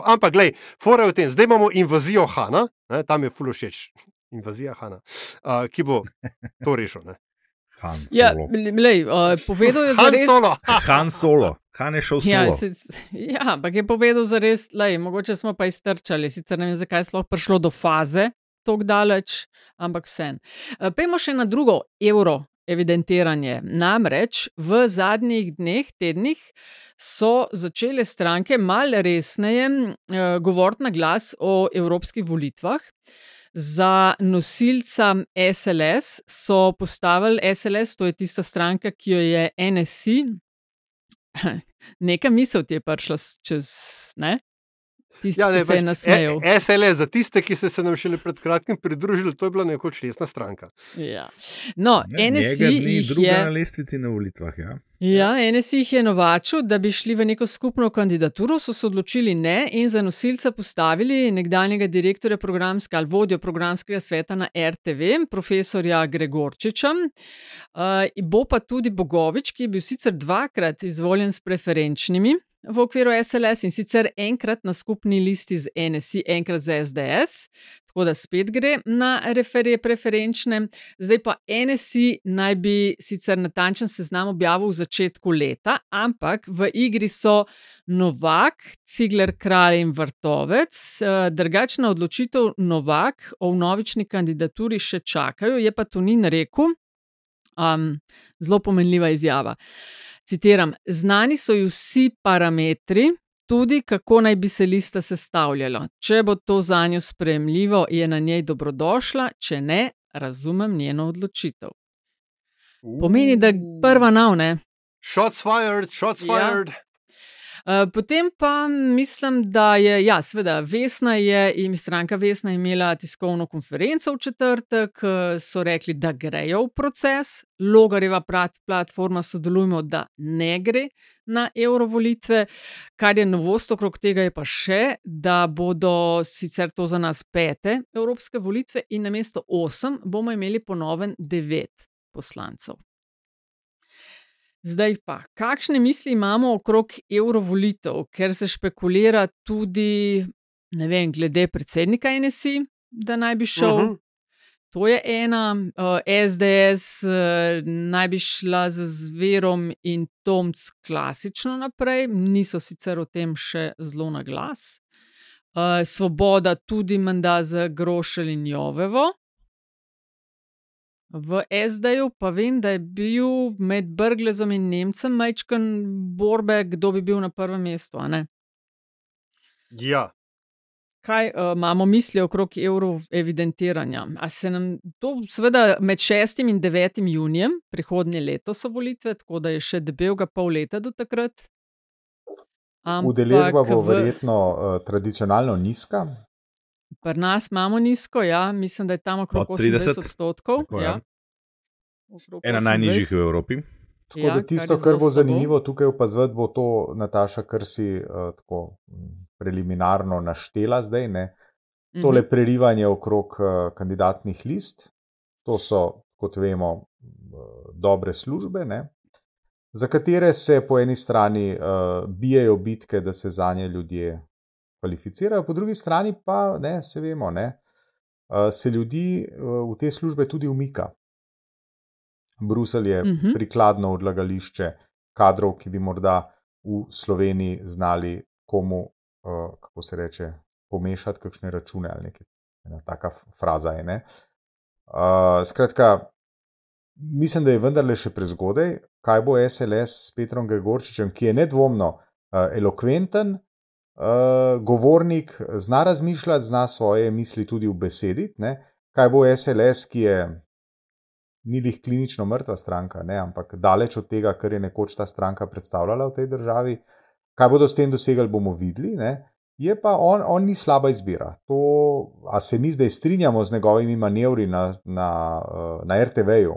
Ampak, gledaj, fora je v tem, zdaj imamo invazijo Hana, ne, tam je fulo všeč, invazija Hana, uh, ki bo to rešil. Ne. Han ja, lej, uh, povedal je, Han, res... solo. Han solo. Han je šel ja, solo. Se, ja, ampak je povedal za res, lej, mogoče smo pa iztrčali, sicer ne vem, zakaj je sploh prišlo do faze tako daleč, ampak vse. Uh, Pejmo še na drugo evro evidentiranje. Namreč v zadnjih dneh, tednih so začele stranke malo resneje uh, govoriti na glas o evropskih volitvah. Za nosilca SLS so postavili SLS, to je tista stranka, ki jo je NSI. Nekaj misel ti je prišlo čez, ne? Tisti, ja, ne, ki se je pač nasmejal. E, SLS, za tiste, ki ste se nam šele pred kratkim pridružili, to je bila nekoč resna stranka. Ja. No, NSI jih je na lestvici na volitvah. Ja. Ja, NSI jih je novačil, da bi šli v neko skupno kandidaturo, so se odločili ne in za nosilca postavili nekdanjega direktorja programskega ali vodjo programskega sveta na RTV, profesorja Gregorčiča. Uh, bo pa tudi Bogovič, ki je bil sicer dvakrat izvoljen s preferenčnimi v okviru SLS in sicer enkrat na skupni listi z NSI, enkrat za SDS, tako da spet gre na referije preferenčne. Zdaj pa NSI naj bi sicer natančen seznam objavil v začetku leta, ampak v igri so Novak, Cigler, Kralj in Vrtovec. Eh, drugačna odločitev Novak o novični kandidaturi še čakajo, je pa to ni rekel. Um, zelo pomenljiva izjava. Citiram: Znani so ji vsi parametri, tudi kako naj bi se lista sestavljala. Če bo to za njo sprejemljivo, je na njej dobrodošla, če ne, razumem njeno odločitev. Pomeni, da je prva navne. Shots fired, shots ja. fired. Ja. Eh, potem pa mislim, da je, ja, seveda, Vesna je in stranka Vesna imela tiskovno konferenco v četrtek, eh, so rekli, da grejo v proces, Logareva platforma sodelujemo, da ne gre na eurovolitve. Kar je novost okrog tega, je pa še, da bodo sicer to za nas pete evropske volitve in namesto osem bomo imeli ponoven devet poslancev. Zdaj pa, kakšne misli imamo okrog eurovolitev, ker se špekulira tudi, ne vem, glede predsednika NSI, da naj bi šel. Uh -huh. To je ena, SDS uh, naj bi šla z Zverom in Tomc klasično naprej, niso sicer o tem še zelo na glas. Uh, svoboda tudi menda z Grošelj in Jovevo. V SD-ju pa vem, da je bil med Brglezom in Nemcem majčkan borbe, kdo bi bil na prvem mestu. Ja. Kaj uh, imamo misli okrog evro evidentiranja? A se nam to, seveda, med 6 in 9 junijem prihodnje leto so volitve, tako da je še debelega pol leta do takrat. Udeležba bo verjetno uh, tradicionalno nizka, Pri nas imamo nizko, ja, mislim, da je tam okrog 30 odstotkov. Ja. Ena najnižjih v Evropi. Tako ja, da tisto, kar, kar bo zanimivo tukaj opazovati, bo to, Nataša, kar si uh, tako preliminarno naštela zdaj. Ne? Tole mhm. prerivanje okrog uh, kandidatnih list, to so, kot vemo, uh, dobre službe, ne? za katere se po eni strani uh, bijajo bitke, da se za nje ljudje kvalificirajo, po drugi strani pa, ne, se vemo, ne, se ljudi v te službe tudi umika. Bruselj je uh mhm. -huh. prikladno odlagališče kadrov, ki bi morda v Sloveniji znali komu, kako se reče, pomešati kakšne račune ali nekaj. Ena taka fraza je. Ne? Skratka, mislim, da je vendarle še prezgodaj, kaj bo SLS s Petrom Gregorčičem, ki je nedvomno uh, elokventen, uh, govornik, zna razmišljati, zna svoje misli tudi v besedi. Ne? Kaj bo SLS, ki je ni lih klinično mrtva stranka, ne? ampak daleč od tega, kar je nekoč ta stranka predstavljala v tej državi. Kaj bodo s tem dosegli, bomo videli. Ne? Je pa on, on ni slaba izbira. To, a se mi zdaj strinjamo z njegovimi manevri na, na, na RTV-ju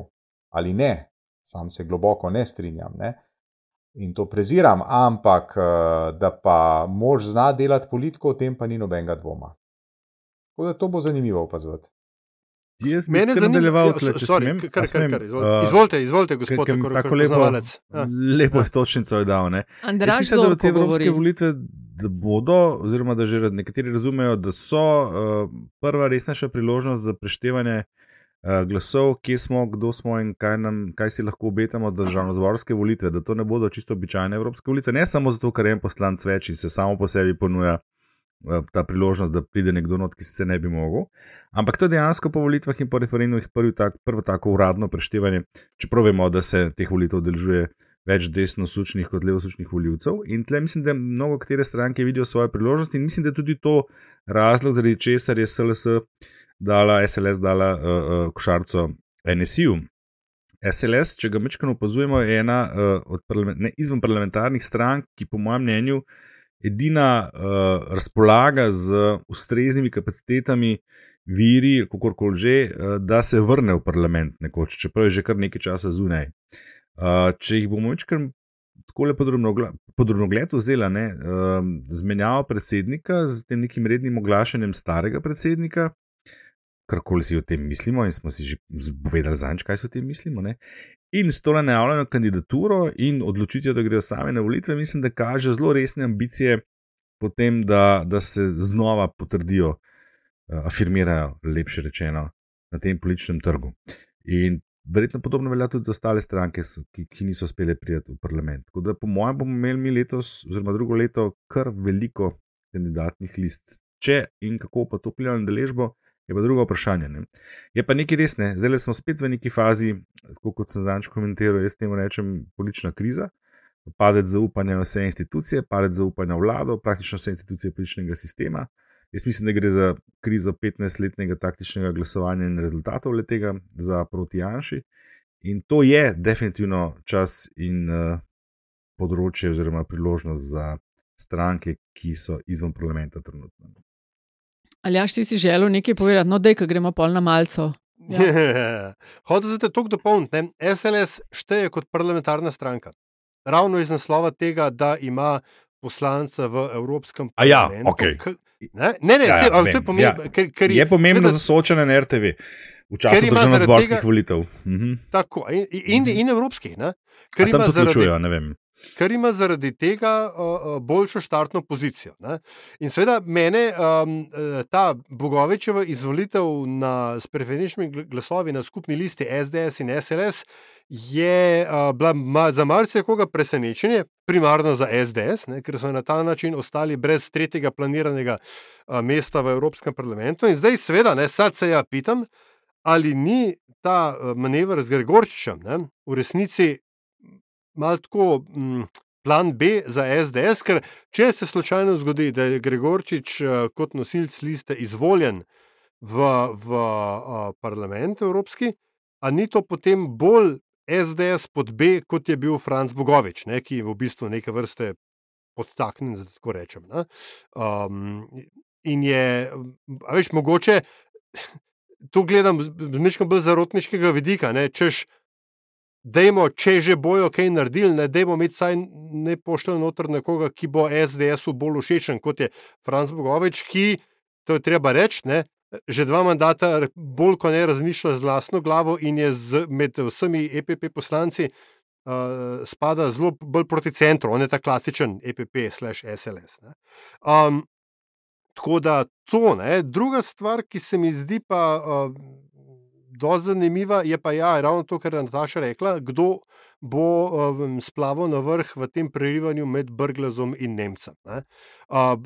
ali ne, sam se globoko ne strinjam ne? In to preziram, ampak da pa mož zna delati politiko, o tem pa ni nobenega dvoma. Tako da to bo zanimivo opazovati. Jaz bi se nadaljeval, ja, če sorry, smem. Kar, kar, kar, izvolite. izvolite, izvolite, gospod, tako, tako lepo, ja. lepo ja. stočnico je dal. Andraž, mislim, da te evropske volitve da bodo, oziroma da že nekateri razumejo, da so uh, prva resnejša priložnost za preštevanje uh, glasov, kje smo, kdo smo in kaj, nam, kaj si lahko obetamo od državno-zborske volitve, da to ne bodo čisto običajne evropske volitve. Ne samo zato, ker en poslanc več in se samo po sebi ponuja Eh, ta priložnost, da pride nekdo not, ki se ne bi mogel. Ampak to je dejansko po volitvah in po referendumih tak, prvo tako uradno preštevanje, čeprav vemo, da se teh volitev delžuje več desno-sučnih kot levo-sučnih voljivcev. In tle mislim, da mnogo katere stranke vidijo svoje priložnosti in mislim, da je tudi to razlog, zaradi česar je SLS dala, SLS dala uh, uh, košarco NSU. SLS, če ga mečkano opazujemo, je ena uh, od parlament, ne, izven parlamentarnih strank, ki po mojem mnenju edina uh, razpolaga z ustreznimi kapacitetami, viri, kako koli že, uh, da se vrne v parlament nekoč, čeprav je že kar nekaj časa zunaj. Uh, če jih bomo večkrat tako lepo podrobno gledali, vzela ne, uh, zmenjava predsednika z tem nekim rednim oglašanjem starega predsednika. Karkoli si o tem mislimo, in smo si že povedali, zanj, kaj si o tem mislimo. Ne? In s to najavljeno kandidaturo in odločitvijo, da grejo sami na volitve, mislim, da kaže zelo resne ambicije potem, da, da se znova potrdijo, uh, afirmirajo, lepše rečeno, na tem političnem trgu. In verjetno podobno velja tudi za ostale stranke, ki, ki niso uspele prijeti v parlament. Tako da, po mojem, bomo imeli mi letos, oziroma drugo leto, kar veliko kandidatnih list. Če in kako pa to vpliva na deležbo, je pa drugo vprašanje. Ne. Je pa nekaj res, ne. zdaj smo spet v neki fazi, kot sem zanj komentiral, jaz temu rečem politična kriza. Padec zaupanja v vse institucije, padec zaupanja v vlado, praktično vse institucije političnega sistema. Jaz mislim, da gre za krizo 15-letnega taktičnega glasovanja in rezultatov letega za proti Janši. In to je definitivno čas in uh, področje, oziroma priložnost za stranke, ki so izven parlamenta trenutno. Ali jaš ti si želel nekaj povedati, no, da gremo pol na malco. Ja. Hoče se te tukaj dopolniti. SLS šteje kot parlamentarna stranka. Ravno iz naslova tega, da ima poslanca v Evropskem ja, parlamentu. Ja, okay. Ne, ne, ne ja, ja, se, to je pomembno. Ja. Ker, ker je, je pomembno za soočanje na RTV v času državno-zborskih volitev. Mhm. Tako, in, in, in evropskih. Ker ima, zaradi, ker ima zaradi tega uh, boljšo štartno pozicijo. Ne? In seveda mene um, ta Bogovičeva izvolitev na, s preferenčnimi glasovi na skupni listi SDS in SLS je uh, bila ma, za marsikoga presenečenje, primarno za SDS, ne? ker so na ta način ostali brez tretjega planiranega uh, mesta v Evropskem parlamentu. In zdaj, seveda, ne, sad se ja pitam, ali ni ta manever z Gregorčičem ne, v resnici malo tako mm, plan B za SDS, ker če se slučajno zgodi, da je Gregorčič uh, kot nosilc liste izvoljen v, v uh, parlament Evropski, a ni to potem bolj SDS pod B, kot je bil Franz Bogovič, ne, ki je v bistvu neke vrste podtaknjen, da tako rečem. Um, in je, veš, mogoče. To gledam z nekaj bolj zarotniškega vidika, ne, češ, dajmo, če že bojo kaj naredili, ne dajmo imeti saj ne pošljemo noter nekoga, ki bo SDS-u bolj všečen kot je Franz Bogovič, ki, to je treba reči, ne. Že dva mandata, bolj kot ne, razmišlja z vlastno glavo in je z, med vsemi EPP poslanci uh, spada zelo bolj proti centru, on je ta klasičen EPP/SLS. Um, tako da to, ne. druga stvar, ki se mi zdi pa. Uh, dosti zanimiva je pa ja, ravno to, kar je Nataša rekla, kdo bo um, splaval na vrh v tem prerivanju med Brglazom in Nemcem. Uh,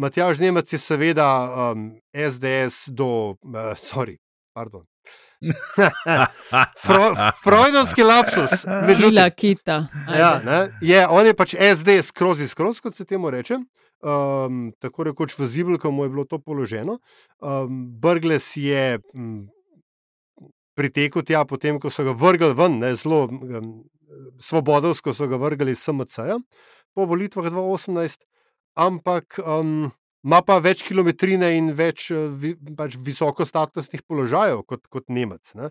Matjaž Nemec je seveda um, SDS do, uh, sorry, pardon. Fro, Freudovski lapsus. Mila kita. Ja, ne, je, on je pač SD skozi skozi, kot se temu reče. Um, tako rekoč v Zibelku mu je bilo to položeno. Um, Brgles je um, pritekel tja, potem ko so ga vrgli ven, ne, zelo um, svobodovsko so ga vrgli iz SMC-ja po volitvah 2018, ampak um, ima pa več kilometrine in več uh, vi, pač visokostatusnih položajev kot, kot Nemec. Ne.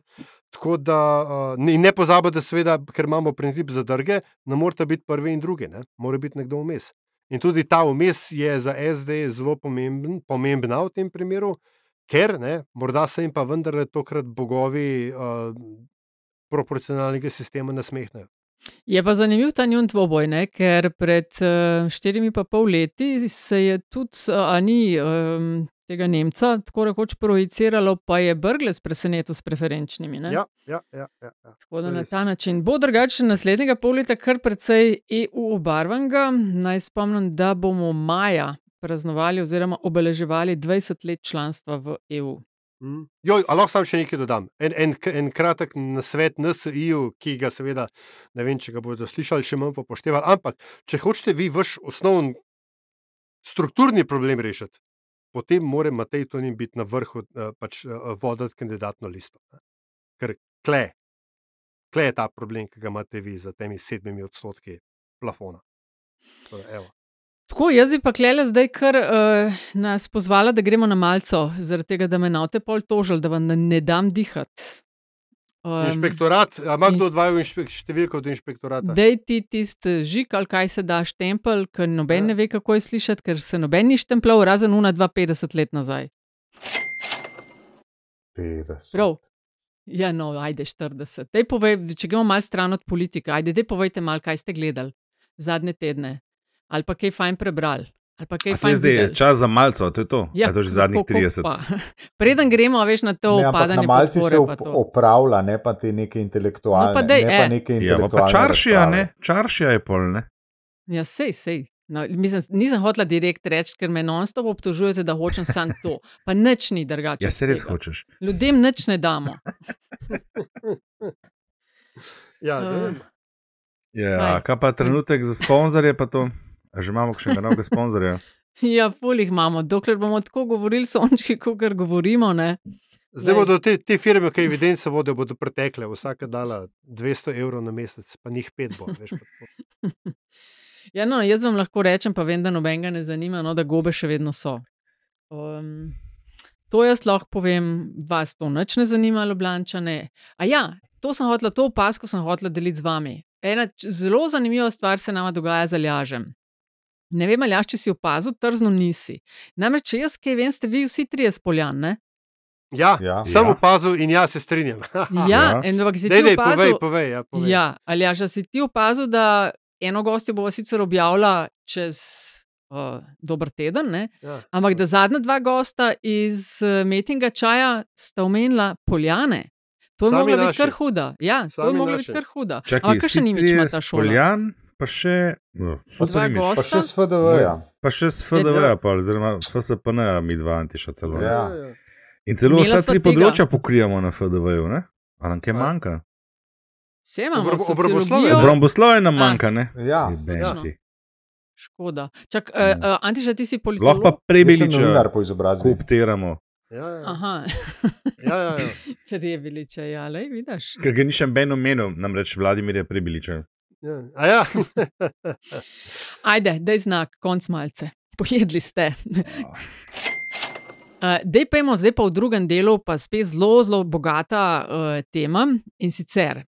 Tako da uh, ne, ne pozabite, seveda, ker imamo princip zadrge, ne morete biti prvi in drugi, ne. mora biti nekdo vmes. In tudi ta vmes je za SD zelo pomemben, pomembna v tem primeru, ker ne, morda se jim pa vendarle tokrat bogovi uh, proporcionalnega sistema nasmehnejo. Je pa zanimiv ta njun dvoboj, ne? ker pred uh, štirimi pa pol leti se je tudi, a ni um, tega Nemca, tako rekoč projiciralo, pa je Brgles presenetil s preferenčnimi. Ne? Ja, ja, ja. ja, ja. Tako da na ta način bo drugače naslednjega pol leta kar precej EU obarvanga. Naj spomnim, da bomo maja praznovali oziroma obeleževali 20 let članstva v EU. Mm. Joj, a lahko samo še nekaj dodam. En, en, en kratek nasvet NSI-ju, ki ga seveda ne vem, če ga bodo slišali, še manj upoštevali. Ampak, če hočete vi vaš osnovni strukturni problem rešiti, potem mora Matej Tonin biti na vrhu, pač voditi kandidatno listo. Ker kle, kle je ta problem, ki ga imate vi za temi sedmimi odstotki plafona. Torej, Tako, jaz bi pa klele zdaj kar uh, nas pozvala, da gremo na malco, zaradi tega, da me na te pol tožil, da vam ne, ne dam dihati. Um, inšpektorat, ima kdo odvajal inšpek, številko od inšpektorata? Dej ti tisti žig, ali kaj se da štempel, ker noben ja. ne ve, kako je slišati, ker se noben ni štempljal, razen una 52 let nazaj. 50. Prav. Ja, no, ajde 40. Dej povej, če gremo malo stran od politike, ajde, dej povejte malo, kaj ste gledali zadnje tedne ali pa kaj fajn prebrali. Zdaj je čas za malce, to je to. Ja, je to že zadnjih 30. Preden gremo, veš na to, ne, upadanje. Na malce se op opravlja, ne pa te neke intelektualne. No, pa dej, ne pa eh. neke Ja, pa intelektualne. čaršija, ne? Čaršija je pol, ne? Ja, sej, sej. No, mislim, nisem hotela direkt reči, ker me non-stop obtožujete, da hočem samo to. Pa nič ni drugače. Ja, se res tega. hočeš. Ljudem nič ne damo. Ja, ne Uh, vem. Ja, Aj. kaj pa trenutek za sponzorje, pa to? A že imamo še enega novega sponzorja? Ja, fulih imamo, dokler bomo tako govorili, sončki, kot govorimo. Ne? Zdaj bodo te, te firme, ki evidence vodijo, bodo pretekle, vsaka dala 200 evrov na mesec, pa njih pet bo. Veš. Ja, no, jaz vam lahko rečem, pa vem, da nobenega ne zanima, no, da gobe še vedno so. Um, to jaz lahko povem, vas to nič ne zanima, Ljubljana. A ja, to sem hotela, to opasko sem hotela deliti z vami. Ena zelo zanimiva stvar se nama dogaja z Aljažem. Ne vem, ali če si opazil, trzno nisi. Namreč, če jaz kaj vem, ste vi vsi trije spoljan. Ne? Ja, Ja. sem Ja. opazil in ja, se strinjam. Ja, Ja. ampak si Dej, ti dej, povej, opazil, povej. Ja, povej. Ja, ali ja, si ti opazil, da eno gostje bomo sicer objavila čez uh, dober teden, ne? Ja. ampak da zadnja dva gosta iz uh, Metinga čaja sta omenila poljane. To je Sami mogla biti naši. kar huda. Ja, to je Sami mogla naši. biti kar huda. Čakaj, Ampak še ni več ima ta šola. Poljan, pa še. No, Pa, gosta. pa še s FDV-ja. Pa še s FDV, pa, oziroma FSPN, mi dva antiša celo. Ja. In celo Imela vsa sva tri tega. področja pokrijemo na FDV-ju, ne? A nam kaj Ja. manjka? Vse imamo, Obrob- sociologijo. obroboslovje, Obramboslovje nam manjka, ne? Ja. Jebenti. Škoda. Čak, uh, uh, Antiša, ti si Lahko pa po izobrazbi. kooptiramo, Ja, ja. Aha, Ja, ja, ja. prebeliča, ja, lej, vidiš. ker ga ni še ben omenil, namreč Vladimir je prebeliča. Ja. A ja. Ajde, daj znak, konc malce. Pojedli ste. Uh, Dej pojmo zdaj pa v drugem delu, pa spet zelo, zelo bogata uh, tema. In sicer,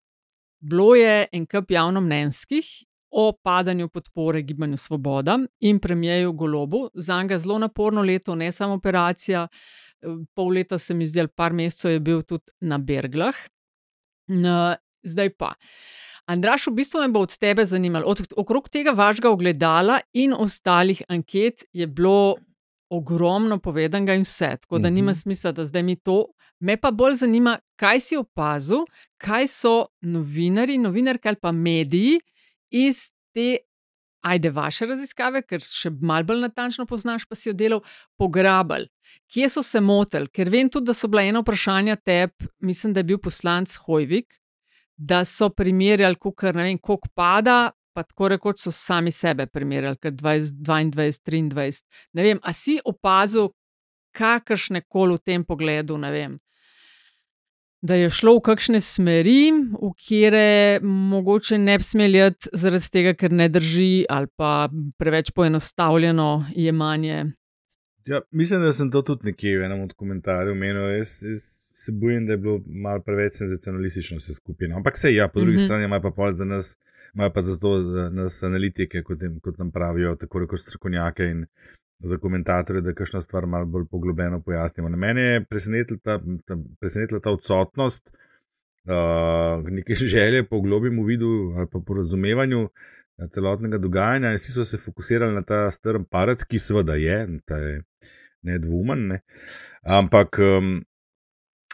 bilo je en kup javnomnenjskih o padanju podpore Gibanju Svoboda in premijeju Golobu. Za njega zelo naporno leto, ne samo operacija, eh, pol leta se mi zdi, ali par mesecev je bil tudi na Berglah. No, zdaj pa. Andraš, v bistvu me bo od tebe zanimalo, od, okrog tega vašega ogledala in ostalih anket je bilo ogromno povedanega in vse, tako da Mhm. nima smisla, da zdaj mi to. Me pa bolj zanima, kaj si opazil, kaj so novinari, novinarke ali pa mediji iz te, ajde, vaše raziskave, ker še malo bolj natančno poznaš, pa si jo delal, pograbili. kje so se motili, ker vem tudi, da so bila ena vprašanja tebi, mislim, da je bil poslanc Hojvik, da so primerjali, koliko pada, pa tako rekoč so sami sebe primerjali, ker 22, 23. Ne vem, a si opazil kakršne koli v tem pogledu, ne vem. Da je šlo v kakšne smeri, v kire mogoče ne bi smeli jeti, zaradi tega, ker ne drži, ali pa preveč poenostavljeno jemanje. Ja, mislim, da sem to tudi nekje v enem od komentarjev omenil. Jaz, jaz se bojim, da je bilo malo preveč senzacionalistično vse skupaj. No. Ampak se ja, po drugi mm -hmm. strani ima pa pol za nas imajo pa zato nas analitike, kot, jim, kot nam pravijo, tako rekoč strokovnjake in za komentatorje, da kakšno stvar malo bolj poglobljeno pojasnimo. Na mene je presenetila ta, ta, presenetila ta odsotnost uh, neke želje po globjem vidu ali pa po razumevanju. Celotnega dogajanja, in vsi so se fokusirali na ta strm parec, ki seveda je, ta je nedvoumen. Ne. Ampak, um,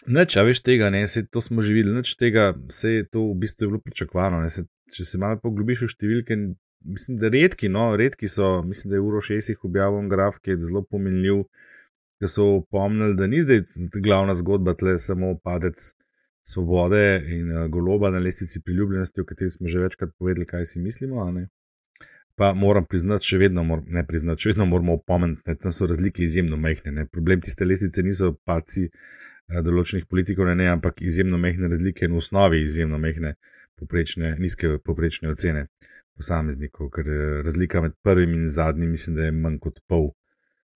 neč, a veš tega, ne, se, to smo že videli, neč tega, se je to v bistvu bilo pričakovano. Ne, se, če se malo poglobiš v številke, mislim, da redki, no, redki so, mislim, da je uro šestih objavljen graf, ki je zelo pomenljiv, da so pomnili, da ni zdaj glavna zgodba tle samo padec svobode in uh, goloba na lestvici priljubljenosti, o kateri smo že večkrat povedali, kaj si mislimo. Pa moram priznati, še vedno, mor, ne priznati, še vedno moramo opomenuti, da tam so razlike izjemno majhne. Ne. Problem tiste lestvice niso paci uh, določenih politikov, ne, ne, ampak izjemno majhne razlike in v osnovi izjemno majhne poprečne, nizke poprečne ocene posameznikov, ker eh, razlika med prvim in zadnjim, mislim, da je manj kot pol.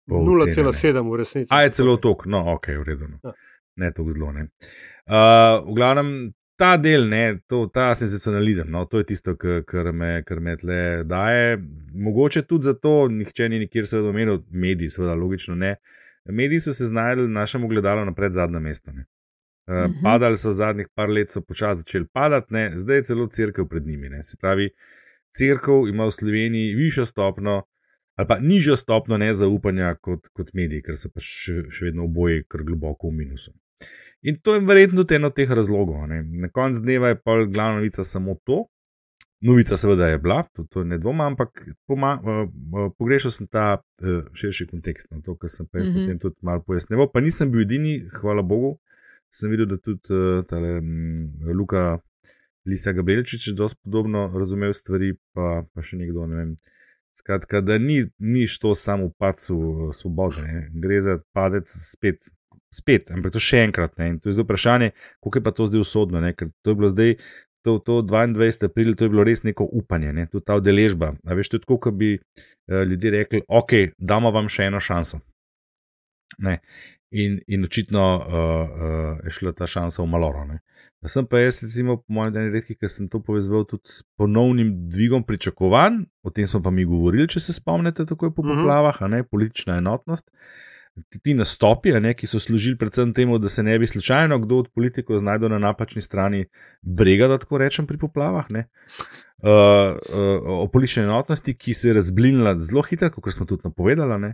pol 0,7 v resnici. A je celo tok, no, ok, v redu. No. Ja. Ne tako zelo. Ne. Uh, v glavnem, ta del, ne, to, ta sensacionalizem, no, to je tisto, kar me, kar me tle daje. Mogoče tudi zato, nihče ni nikjer seveda omenil, mediji, seveda logično ne. Mediji so se znašli na našem ogledalu na pred zadnje mesto. Ne. Uh, padali so zadnjih par let, so počasi začeli padati, ne? zdaj je celo crkva pred njimi. Ne? Se pravi, crkva ima v Sloveniji višjo stopno ali pa nižjo stopno nezaupanja kot, kot mediji, ker so pa še, še vedno oboje kar globoko v minusu. In to je verjetno tudi eno od teh razlogov. Ne? Na koncu dneva je pa glavna novica samo to. Novica, seveda, je bila, to, to ne dvomim, ampak poma, uh, uh, pogrešal sem ta uh, širši kontekst, no, to, kar sem pa mm -hmm. potem tudi malo pojasnil. Pa nisem bil edini, hvala Bogu, sem videl, da tudi uh, tale, um, Luka Lisa Gabrielčič je dosti podobno razumel stvari, pa, pa še nekdo. Ne vem. Skratka, da ni, ni šlo samo v pacu svobode, ne. gre za padec spet, spet, ampak to še enkrat. Ne. In to je zdaj vprašanje, kako je pa to zdaj usodno, ne. ker to je bilo zdaj. To, to 22. april, to je bilo res neko upanje, ne? tudi ta udeležba. Veš, to je tako, kot bi uh, ljudje rekli: Ok, damo vam še eno šanso. Ne. In, in očitno uh, uh, je šla ta šansa v maloro. Ne. Sem pa jaz, recimo, po mojem mnenju, redki, ker sem to povezal tudi s ponovnim dvigom pričakovanj, o tem smo pa mi govorili, če se spomnite, tako je po poplavah, ne, politična enotnost. Ti, ti nastopi, ne, ki so služili predvsem temu, da se ne bi slučajno kdo od politikov znašel na napačni strani brega, da tako rečem, pri poplavah. Uh, uh, o politični enotnosti, ki se je razblinila zelo hitro, kot smo tudi napovedali.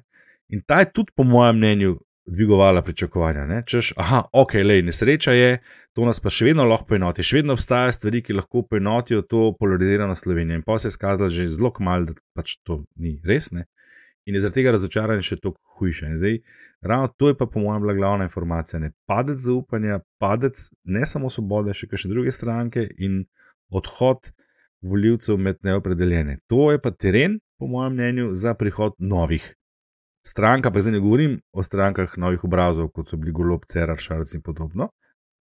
In ta je tudi, po mojem mnenju, dvigovala pričakovanja. Ne? Češ, aha, ok, le, nesreča je, to nas pa še vedno lahko poenoti. Še vedno obstajajo stvari, ki lahko poenotijo to polarizirano Slovenijo. In pa se je skazalo že zelo malo, da pač to ni res. Ne? In je zaradi tega razočaranje še toliko hujše. Zdaj, ravno to je pa, po mojem, bila glavna informacija. Ne? Padec zaupanja, padec ne samo svobode, še kakšne druge stranke in odhod voljivcev med neopredeljene. To je pa teren, po mojem mnenju, za prihod novih stranka, pa zdaj ne govorim o strankah novih obrazov, kot so bili golob, cerar, šarc in podobno.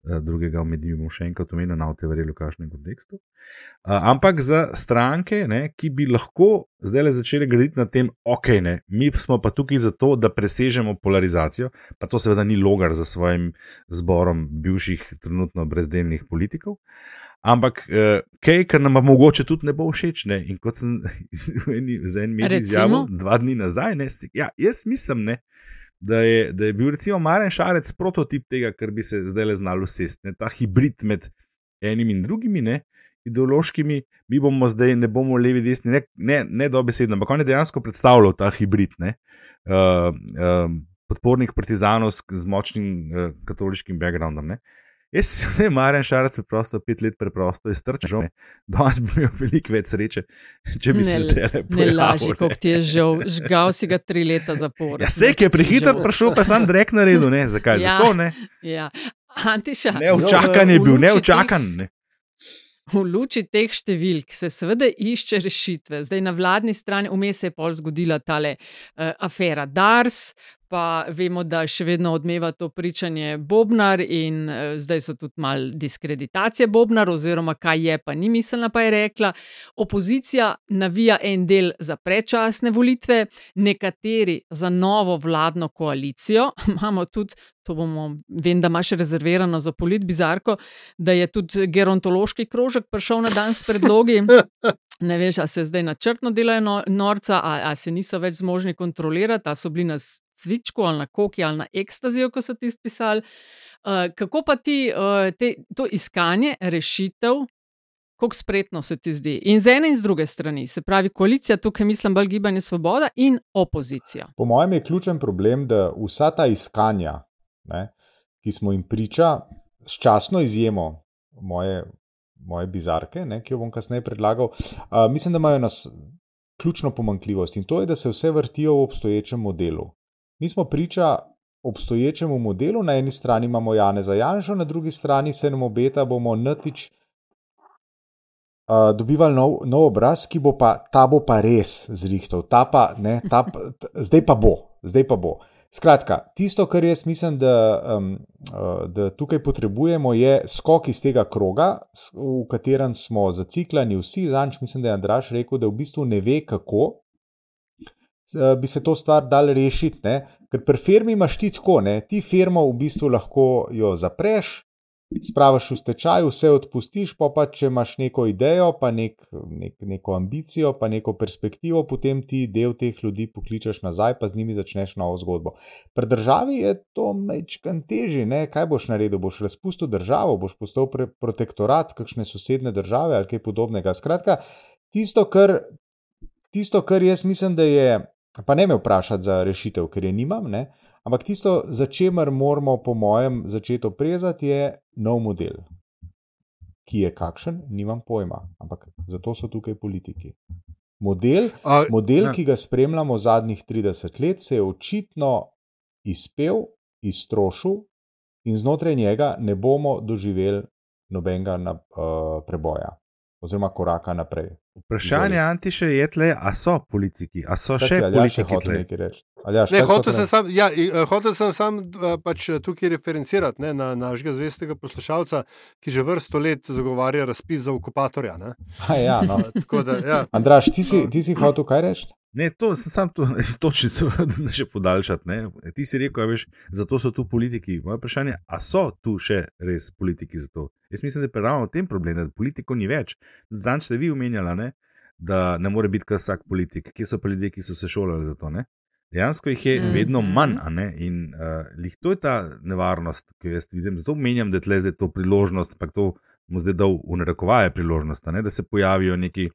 Eh, drugega med njimi bomo še enkrat omenili, na te verjeli v kakšnem kontekstu. Uh, ampak za stranke, ne, ki bi lahko zdaj le začeli graditi na tem, ok, ne, mi smo pa tukaj zato, da presežemo polarizacijo, pa to seveda ni logar za svojim zborom bivših, trenutno brezdelnih politikov. Uh, Ampak, uh, kaj, kar nam mogoče tudi ne bo všeč. Ne? In kot sem za en medij izjavil dva dni nazaj, ne? Ja, jaz mislim, ne, da, je, da je bil recimo Maren Šarec prototip tega, kar bi se zdaj le znalo sesti. Ta hibrid med enim in drugimi, ne? ideološkimi, mi bomo zdaj ne bomo levi, desni, ne, ne, ne dobesedno, ampak on je dejansko predstavljal ta hibrid. Uh, uh, podpornik partizanov z, močnim uh, katoliškim backgroundom. Ne? Jaz mislim, da je Marjan Šarac preprosto pet let preprosto iztrčal. Danes bi imel veliko več sreče, če bi Ne se zdaj lepo. Ne laži, koliko ti je žal, žgal si ga tri leta zapored. Ja, se je prehiter prišel, pa sam drek naredil, ne? Zakaj? Ja. Zato ne. Ja. Antiša, Neučakan je bil, neučakan. Ne? V luči teh številk se seveda išče rešitve. Zdaj na vladni strani vmes se je pol zgodila tale uh, afera Dars, pa vemo, da še vedno odmeva to pričanje Bobnar in uh, zdaj so tudi mal diskreditacije Bobnar, oziroma kaj je, pa ni miselna, pa je rekla. Opozicija navija en del za predčasne volitve, nekateri za novo vladno koalicijo. Imamo tudi, to bomo, vem, da imaš rezervirano za polit bizarko, da je tudi gerontološki krožek prišel na dan s predlogi. Ne veš, ali se zdaj načrtno delajo no, norca, ali, ali se niso več zmožni kontrolirati, ali so bili na cvičku, ali na koki, ali na ekstaziju, ko so ti pisali. Uh, kako pa ti uh, te, to iskanje rešitev, kako spretno se ti zdi? In z ene in z druge strani, se pravi, koalicija, tukaj mislim bolj gibanje Svoboda in opozicija. Po mojem je ključen problem, da vsa ta iskanja, ne, ki smo jim priča, s časno izjemo moje, moje bizarke, ne, ki jo bom kasneje predlagal, uh, mislim, da imajo nas ključno pomankljivost in to je, da se vse vrtijo v obstoječem modelu. Mi smo priča obstoječemu modelu, na eni strani imamo Jane za Janžo, na drugi strani se nam obeta, bomo natič. Uh, dobivali nov, nov obraz, ki bo pa, ta bo pa res zrihtov, ta pa ne, ta pa, t, zdaj pa bo, zdaj pa bo. Skratka, tisto, kar jaz mislim, da, um, da tukaj potrebujemo, je skok iz tega kroga, v katerem smo zaciklani vsi. Zanč, mislim, da je Andraš rekel, da v bistvu ne ve, kako bi se to stvar dal rešiti. Ne? Ker pri firmi imaš ti tako, ne? ti firmo v bistvu lahko jo zapreš, spraviš v stečaj, vse odpustiš, pa pa če imaš neko idejo, pa nek, nek, neko ambicijo, pa neko perspektivo, potem ti del teh ljudi pokličeš nazaj, pa z njimi začneš novo zgodbo. Pri državi je to mečkan teži, ne? kaj boš naredil? Boš razpustil državo, boš postal protektorat kakšne sosedne države ali kaj podobnega. Skratka, tisto, kar, tisto, kar jaz mislim, da je, pa ne me vprašati za rešitev, ker je nimam, ne? ampak tisto, za čemer moramo, po mojem, začeti oprezati, je nov model. Ki je kakšen, nimam pojma, ampak zato so tukaj politiki. Model, A, model ja. ki ga spremljamo zadnjih 30 let, se je očitno izpel, iztrošil, in znotraj njega ne bomo doživeli nobenega na, uh, preboja oziroma koraka naprej. Vprašanje Antiše je tle, a so politiki, a so Kaj še še politiki hotel? Aljaž, Ne, kaj si hotel sem sam, ja, eh, hotel sem sam eh, pač eh, tukaj referencirati ne, na našega zvestega poslušalca, ki že vrsto let zagovarja razpis za okupatorja. Ne. A, ja, no. Eh, Tako da, ja. Andraš, ti si, ti si hotel kaj reči? Ne, to sem sam to točnico še podaljšati. Ne. Ti si rekel, a veš, zato so tu politiki. Moje vprašanje je, a so tu še res politiki za to? Jaz mislim, da je ravno v tem problem, da politikov ni več. Zanj ste vi omenjali, ne, da ne more biti kar vsak politik. Kje so pa ljudje, ki so se šolali za to? Ne? Dejansko jih je Mhm. vedno manj, a ne? in uh, to je ta nevarnost, ki jo jaz vidim. Zato menjam, da je tle zdaj to priložnost, pa to mu zdaj dal v narekovaje priložnost, ne? da se pojavijo neki,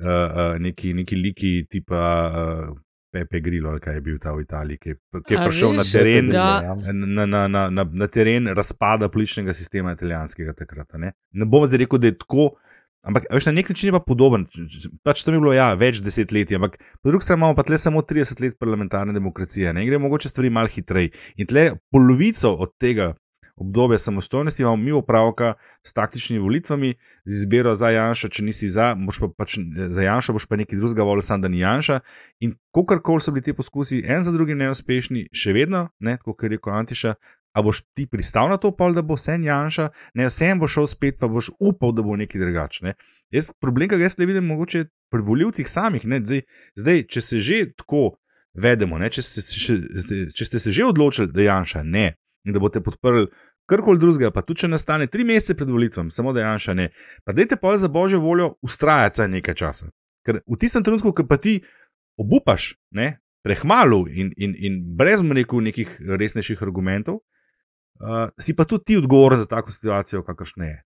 uh, neki, neki liki tipa uh, Pepe Grillo, ali kaj je bil ta v Italiji, ki je, ki je A prišel na veš, teren. da-. Na, na, na, na, na teren razpada političnega sistema italijanskega takrat. Ne, ne bom zdaj rekel, da je tako, ampak veš, na nek način je pa podoben. Pač to je bilo ja, več desetletij, ampak po drugi strani imamo pa tle samo 30 let parlamentarne demokracije, ne in gre mogoče stvari malo hitreje. In tle polovico od tega obdobja samostojnosti imamo mi opravka s taktičnimi volitvami, z izbiro za Janša, če nisi za, boš pa pač za Janša, boš pa nekaj drugega volil, sam da ni Janša. In kakorkoli so bili ti poskusi, en za drugim neuspešni, še vedno, kot je rekel Antiša. A boš ti pristal na to, pol, da bo vse Janša, ne vsem bo šel spet, pa boš upal, da bo nekaj drugačne. Jaz, problem, ki ga jaz le vidim, mogoče pri voljivcih samih. Ne, zdaj, zdaj, če se že tako vedemo, če, ste, še- če ste se že odločili, da Janša ne in da boste podprli karkoli drugega, pa tudi če nastane tri mesece pred volitvami, samo da Janša ne, pa dajte pa za božjo voljo ustrajati za nekaj časa. Ker v tistem trenutku, ko pa ti obupaš, ne, prehmalu in, in, in brez rekel, nekih resnejših argumentov, uh, si pa tudi ti odgovoren za tako situacijo, kakršna je.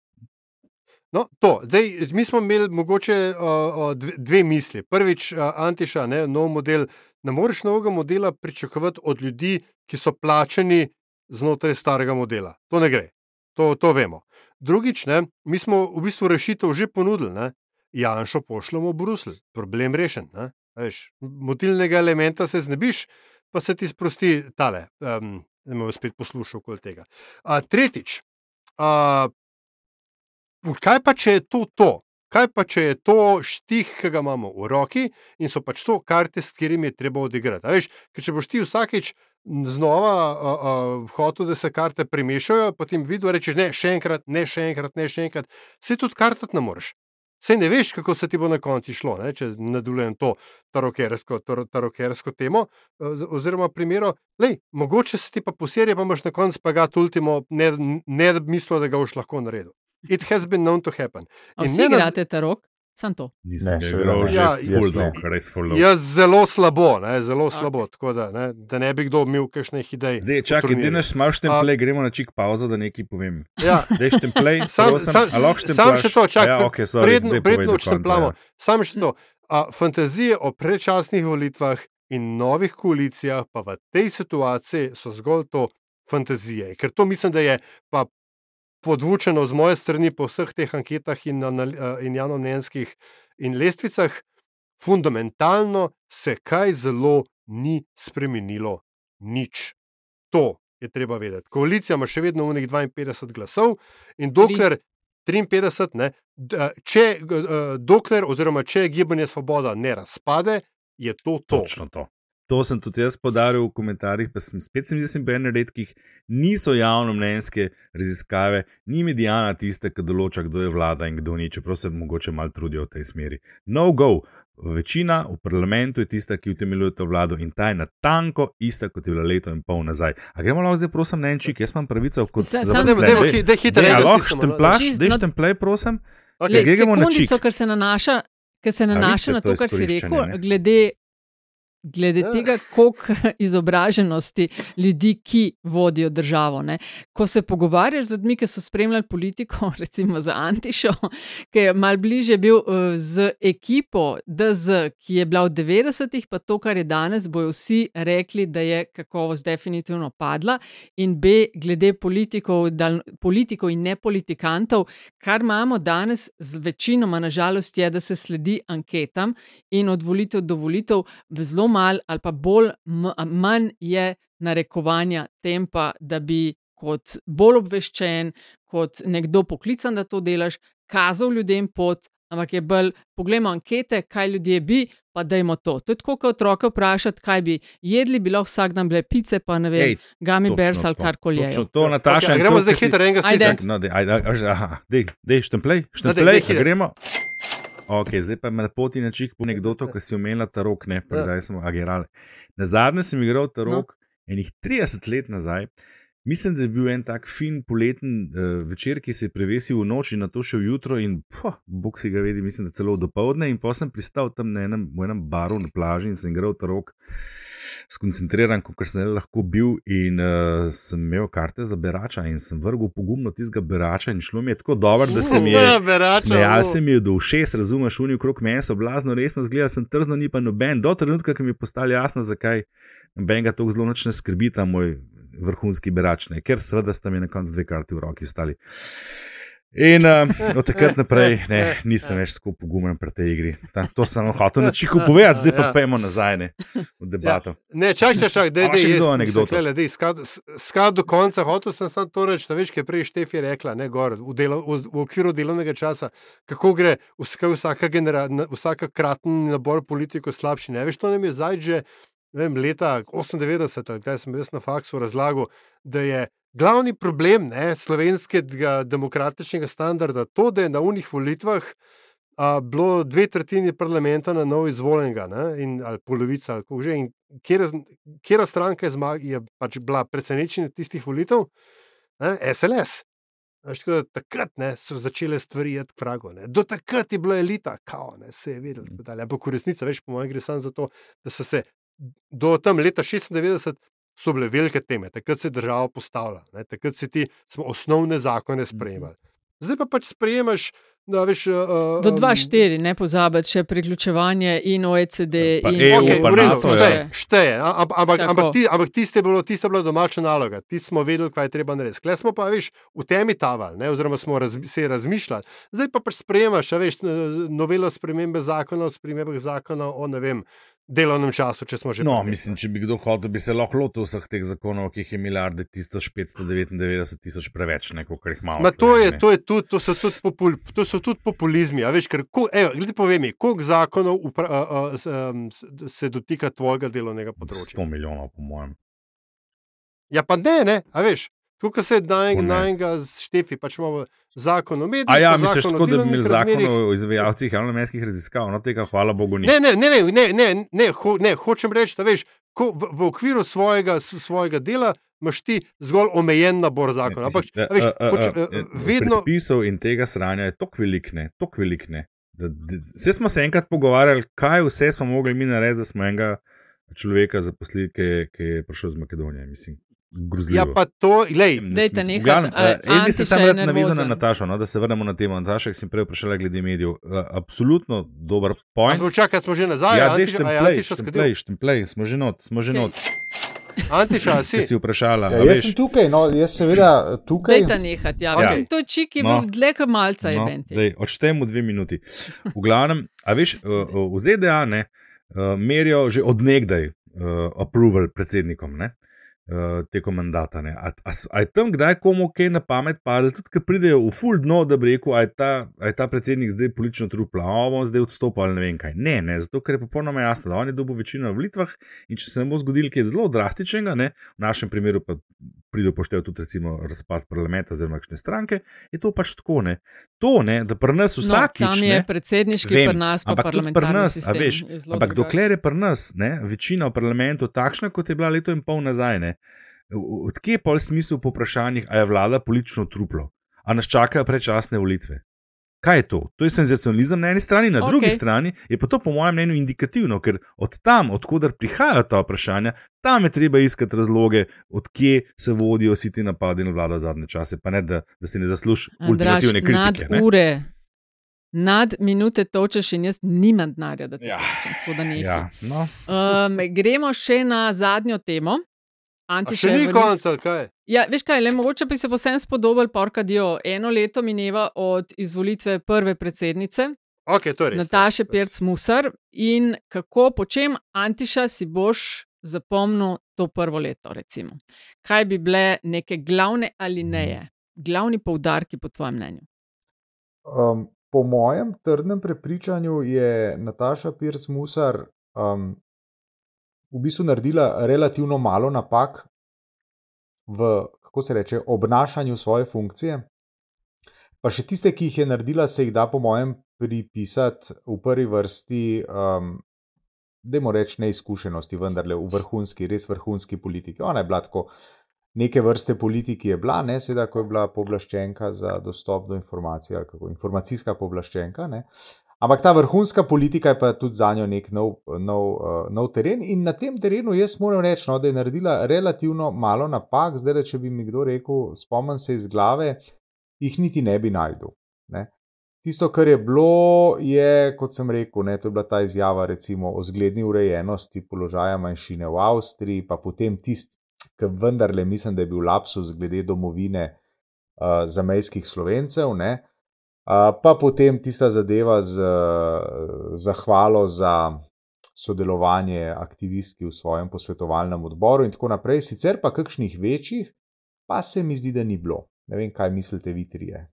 No, to. Zdaj, mi smo imeli mogoče uh, dve, dve misli. Prvič, uh, Antiša, ne, nov model. Ne moreš novega modela pričakovati od ljudi, ki so plačeni znotraj starega modela. To ne gre. to, to vemo. Drugič, ne, mi smo v bistvu rešitev že ponudili. Ne. Janšo pošljemo v Bruselj, problem rešen. Ne. Veš, motilnega elementa se znebiš, pa se ti sprosti tale. Um, da me bo spet poslušal okoli tega. A, tretjič, a, kaj pa če je to to? Kaj pa če je to štih, ki ga imamo v roki in so pač to karte, s katerimi je treba odigrati? Veš, če boš ti vsakeč znova uh, uh, hotel, da se karte premešajo, potem vidno rečeš, ne, še enkrat, ne, še enkrat, ne, še enkrat. Se tudi kartati ne moreš. Sej ne veš, kako se ti bo na koncu šlo, ne, če nadaljujem to tarokersko, tarokersko temo. Oziroma, primero, lej, mogoče se ti pa poserijo, pa imaš na koncu pa ga tultimo, ne, ne mislijo, da ga boš lahko naredil. It has been known to happen. Vsi igrate tarok? Sam to. Nisem videl, že fuldo, res fuldo. Ja, zelo slabo, ne, zelo okay. slabo, tako da ne, da ne bi kdo imel kakšnih idej. Zdaj, čakaj, ti naš malo štemplej, gremo na čik pauzo, da nekaj povem. Ja. Dej štemplej, sam, sam, sam še to, čakaj, ja, okay, sorry, predno, predno štemplamo. Ja. Sam še to, a, fantazije o predčasnih volitvah in novih koalicijah pa v tej situaciji so zgolj to fantazije. Ker to mislim, da je pa podvučeno z moje strani po vseh teh anketah in, in javnomnenjskih in lestvicah, fundamentalno se kaj zelo ni spremenilo. Nič. To je treba vedeti. Koalicija ima še vedno unih 52 glasov in dokler 53, ne, če, dokler, oziroma če gibanje Svoboda ne razpade, je to to. Točno to. To sem tudi jaz podaril v komentarjih, pa sem spet sem jaz in Ben redkih, niso javno mnenjske raziskave, ni medijana tiste, ki določa, kdo je vlada in kdo ni, čeprav se mogoče malo trudijo v tej smeri. No, go. Večina v parlamentu je tista, ki utemeljuje to vlado in ta je na tanko ista, kot je bila leto in pol nazaj. A gremo lahko zdaj, prosim, ne enčik, jaz imam pravico kot. Ne, ne, ne, hitro. Ja, lahko štemplaš, dej štempljaj, prosim. Okay, na čik. Ker se nanaša, ker se nanaša na to, kar si rekel, glede glede ja. tega, koliko izobraženosti ljudi, ki vodijo državo. Ne. Ko se pogovarjaš z ljudmi, ki so spremljali politiko, recimo za Antišo, ki je mal bliže bil eh, z ekipo DZ, ki je bila v 90-ih, pa to, kar je danes, bojo vsi rekli, da je kakovost definitivno padla. In B, glede politikov, dal, politikov in ne politikantov, kar imamo danes z večinoma, nažalost, je, da se sledi anketam in od volitev do volitev zelo malo ali pa bolj, manj je narekovanja tempa, da bi kot bolj obveščen, kot nekdo poklican, da to delaš, kazal ljudem pot. Ampak je bolj, poglejmo ankete, kaj ljudje bi, pa dajmo to. To je tako, kot otroke vprašati, kaj bi jedli, bilo vsak dan bile pice, pa ne vem, gami bers ali karkoli. To, to, Nataša, okay, gremo zdaj hitro, enega stega. No, dej, štemplej, štemplej, gremo. Ok, zdaj pa me poti na čik po anekdoto, ki si omenila ta rok, ne pa da smo agirali. Na zadnje sem igral ta rok, no. enih 30 let nazaj. Mislim, da je bil en tak fin poleten uh, večer, ki se je prevesil v noč in na to še v jutro, in poh, bog si ga vedi, mislim, da celo do povdne. In pa sem pristal tam na enem, enem baru na plaži in sem igral ta rok skoncentriran, kot sem lahko bil, in uh, sem imel karte za berača in sem vrgel pogumno tistega berača. In šlo mi je tako dobro, da se mi je smejal, se mi je do všes, razumeš, unijo krok meni so blazno resno, zgleda sem trzno, ni pa noben. Do trenutka, ki mi je postalo jasno, zakaj noben ga tako zelo noč ne skrbi ta moj vrhunski berač, ne? ker seveda sta mi na koncu dve karti v roki ostali. In uh, od takrat naprej ne, nisem več tako pogumen pri tej igri. Ta, to sem hotel na čihu povedati, zdaj pa ja. pojmo nazaj ne, v debato. Ja. Ne, čakaj, čakaj, da je to anekdota. Skrat do konca, hotel sem samo to reči, da veš, kaj prej Štefi rekla, ne gor, v, delo, v, v okviru delovnega časa, kako gre vsaka, genera, vsaka kratni nabor politikov slabši. Ne veš, to nam je zdaj že vem, leta 98, kaj sem jaz na faksu razlagal, da je glavni problem ne, slovenskega demokratičnega standarda to, da je na unih volitvah a, bilo dve tretjini parlamenta na novo izvoljenega, ne, in, ali polovica, ali kako že. In kera stranka je, zmag, je pač bila presenečena tistih volitev? Ne, SLS. Tako, takrat ne, so začele stvari jeti k vragu. Ne. Do takrat je bila elita, kao, ne, se je vedel. Ampak v resnici, veš, po mojem, gre samo za to, da so se do tam leta 96 so bile velike teme, takrat se je država postavila, ne? takrat si ti osnovne zakone sprejemali. Zdaj pa pač sprejemaš da veš. Uh, Do 2-4, ne pozabiti še priključevanje in OECD. Pa in EU Okay, pa NATO, ja. šteje, šteje. a- Ampak, ampak, ti, ampak tiste je bilo, tiste je bila domača naloga, ti smo vedeli, kaj je treba narediti. Klej smo pa, veš, v temi taval, ne, oziroma smo raz, se razmišljali. Zdaj pa pač sprejemaš, a veš, novelo spremembe zakona, o spremembah zakona o, ne vem, delovnem času, če smo že. No, tem. mislim, če bi kdo hotel, bi se lahko lotil vseh teh zakonov, ki jih je milijarde, 1599 tisoč preveč, ne, kot jih imamo. To, je, to, je tudi, to, so tudi popul, to so tudi populizmi. a Veš, ker, ko, evo, gledi, povej mi, koliko zakonov upra, a, a, s- se dotika tvojega delovnega področja? 100 milijonov, po mojem. Ja, pa ne, ne, a veš. Tukaj se Kako ne? najmanjega štefi, pač imamo zakon o medijih. A ja, misliš, tako, da bi imeli zakon o izvajalcih javnomestnih raziskav, no tega hvala Bogu ni. Ne, ne, ne, ne, ne, ne, ne, ho, ne hočem reči, da veš, ko v, v okviru svojega, svojega dela imaš ti zgolj omejen nabor zakonov. Ampak, Mislim, a veš, a- a- hoče, a- eh, a- vedno. Predpisov in tega sranja je tako velikne, tako velikne. Vse smo se enkrat pogovarjali, kaj vse smo mogli mi narediti, da smo enega človeka zaposlili, ki je prišel iz Makedonije. Mislim, grozljivo. Ja, pa to, glej, Dajte v glavnem, eh, Jaz bi se je rad navezal na. Natašo, no, da se vrnemo na temo. Nataša, ki sem prej vprašala glede medijev. Eh, Absolutno dober point. smo čakali, smo že nazaj. Ja, je Antiša skadil? štemplej, štemplej, smo že not, smo že Okej. not. Antiša, si? Si vprašala, Ja, jaz sem tukaj, no, jaz seveda tukaj. Dajte nehati. Ja. Ja. Ja. To je čik, je No. bil dlje kot malca. No, dej, odštejemo dve minuti. V glavnem, a veš, eh, v ZDA ne, eh, merijo že odnegdaj uh, approval predsednikom ne, uh, tekom mandata. Ne. A, a, a je tam kdaj komu kaj na pamet padlo, tudi ko pridejo v full dno, da bi rekel, a je ta, a je ta predsednik zdaj politično trupla, a bom zdaj odstopil ali ne vem kaj. Ne, ne, zato ker je popolnoma jasno, da on je dobil večino na volitvah in če se ne bo zgodil kaj zelo drastičnega, ne, v našem primeru pa pride upoštev tudi recimo razpad parlamenta oziroma kakšne stranke, je to pač tako. Ne. To, ne, da pri nas vsakič. No, tam je predsedniški, Vem, pri nas pa parlamentarni nas, a sistem. veš, ampak drugačen. dokler je pri nas ne, večina v parlamentu takšna, kot je bila leto in pol nazaj, ne, v- odkje je pol smisel po vprašanjih, a je vlada politično truplo, a nas čakajo predčasne volitve. Kaj je to? To je senzacionalizem na eni strani, na okay. drugi strani je pa to, po mojem mnenju, indikativno, ker od tam, odkuder prihajajo ta vprašanja, tam je treba iskati razloge, odkje se vodijo vsi ti napadi na vlado zadnje čase, pa ne da, da si ne zasluži ultimativne nad kritike. ne. ure, nad minute točeš in jaz nimam denarja, da te Ja. nehaj. Ja, no. Um, gremo še na zadnjo temo. A Antiša še ni res- konca, ali kaj? Ja, veš kaj, le mogoče bi se posebej spodobal Porkadijo. Eno leto mineva od izvolitve prve predsednice, Okay, to je res. Nataše Pirc Musar, in kako, po čem Antiša si boš zapomnil to prvo leto, recimo. Kaj bi bile neke glavne alineje, glavni poudarki po tvojem mnenju? Um, po mojem trdnem prepričanju je Nataša Pirc Musar um, v bistvu naredila relativno malo napak v, kako se reče, obnašanju svoje funkcije. Pa še tiste, ki jih je naredila, se jih da, po mojem, pripisati v prvi vrsti, um, da moramo reči, neizkušenosti, vendarle v vrhunski, res vrhunski politiki. Ona je bila tako neke vrste politiki, je bila, ne, seveda, ko je bila pooblaščenka za dostop do informacij, ali kako informacijska pooblaščenka. Ne. Ampak ta vrhunska politika je pa tudi za njo nek nov, nov, uh, nov teren. In na tem terenu jaz moram reči, no, da je naredila relativno malo napak. Zdaj, le, če bi mi kdo rekel, spomnim se iz glave, jih niti ne bi najdel. Ne. Tisto, kar je bilo, je, kot sem rekel, ne, to je bila ta izjava recimo, o zgledni urejenosti položaja manjšine v Avstriji, pa potem tisti, ki vendarle mislim, da je bil lapsus glede domovine uh, zamejskih slovencev. Ne. Pa potem tista zadeva z zahvalo za sodelovanje aktivistki v svojem posvetovalnem odboru, in tako naprej. Sicer pa kakšnih večjih, pa se mi zdi, da ni bilo. Ne vem, kaj mislite, vi trije.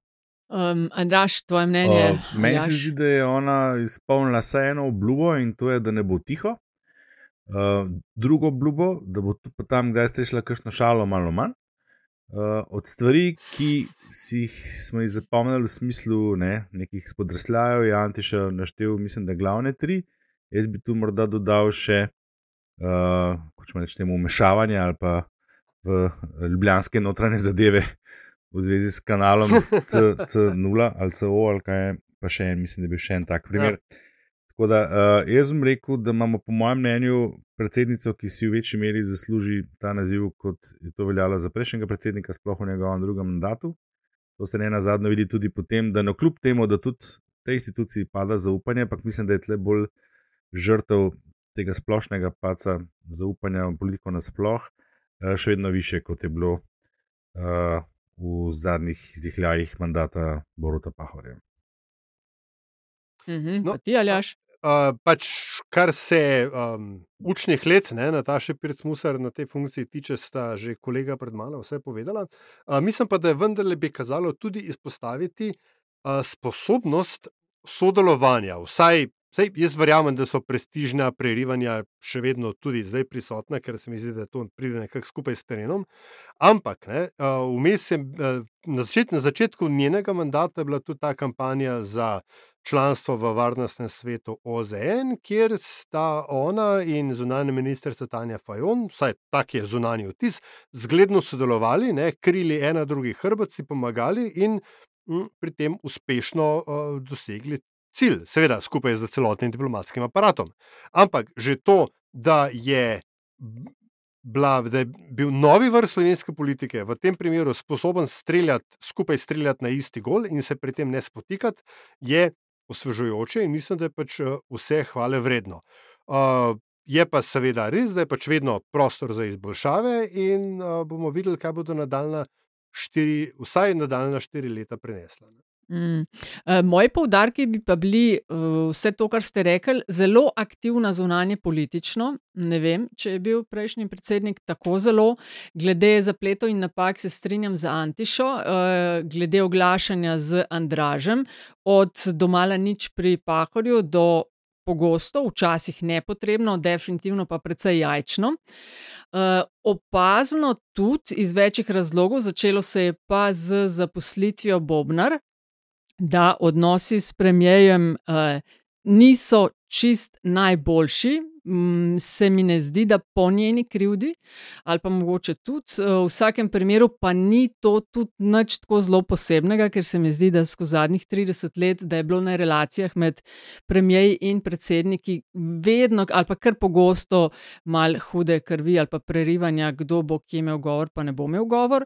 Um, Andraš, tvoje mnenje? Uh, meni se zdi, da je ona izpolnila vsaj eno obljubo in to je, da ne bo tiho. Uh, drugo obljubo, da bo tu pa tam, kdaj ste šla, kakšno šalo, malo manj. Uh, od stvari, ki si jih smo jih zapomnili v smislu ne, nekih spodrsljajev, je Antiša naštel, mislim, da glavne tri. Jaz bi tu morda dodal še, uh, kot smo reči, umešavanje ali pa v ljubljanske notranje zadeve v zvezi s kanalom C- C0 ali CO, ali kaj je, pa še en, mislim, da bil še en tak primer. Ja. Tako da uh, jaz bom rekel, da imamo, po mojem mnenju, predsednico, ki si v večji meri zasluži ta naziv, kot je to veljalo za prejšnjega predsednika, sploh v njegovem drugem mandatu. To se ne na zadnje vidi tudi potem, da no, kljub temu, da tudi tej instituciji pada zaupanje, ampak mislim, da je tle bolj žrtev tega splošnega paca zaupanja v politiko nasploh, uh, še vedno više, kot je bilo uh, v zadnjih izdihljajih mandata Boruta Pahorja. Mhm, no, ti ali jaš? Uh, pač, kar se um, učnih let, ne, Nataša Pircmusar na tej funkciji tiče, sta že kolega pred mano vse povedala. Uh, mislim pa, da je vendarle bi kazalo tudi izpostaviti uh, sposobnost sodelovanja, vsaj Sej, jaz verjamem, da so prestižna prerivanja še vedno tudi zdaj prisotna, ker se mi zdi, da to pride nekako skupaj s terenom. Ampak ne, vmes je na, začet, na začetku njenega mandata bila tudi ta kampanja za članstvo v varnostnem svetu OZN, kjer sta ona in zunanja ministrica Tanja Fajon, vsaj tak je zunanji vtis, zgledno sodelovali, ne, krili ena drugi hrbci, pomagali in m, pri tem uspešno uh, dosegli cilj, seveda skupaj z celotnim diplomatskim aparatom. Ampak že to, da je, bila, da je bil novi vrh slovenske politike v tem primeru sposoben streljati, skupaj streljati na isti gol in se pri tem ne spotikati, je osvežujoče in mislim, da je pač eh, vse hvale vredno. Uh, Je pa seveda res, da je pač vedno prostor za izboljšave, in uh, bomo videli, kaj bodo nadaljna štiri, vsaj nadaljna štiri leta prinesla. Mm. Uh, moji poudarki bi pa bili uh, vse to, kar ste rekli, zelo aktivna zunanje politično. Ne vem, če je bil prejšnji predsednik tako zelo. Glede zapletov in napak se strinjam z Antišo, uh, glede oglašanja z Andražem, od domala nič pri Pahorju do pogosto, včasih nepotrebno, definitivno pa precej jajčno. Uh, opazno tudi iz večjih razlogov, začelo se je pa z zaposlitvijo Bobnar, da odnosi s premijejem uh, niso čist najboljši. Mm, se mi ne zdi, da po njeni krivdi, ali pa mogoče tudi, eh, v vsakem primeru, pa ni to tudi nič tako zelo posebnega, ker se mi zdi, da skozi zadnjih 30 let, da je bilo na relacijah med premijeji in predsedniki vedno, ali pa kar pogosto, malo hude krvi ali pa prerivanja, kdo bo kje imel govor, pa ne bo imel govor.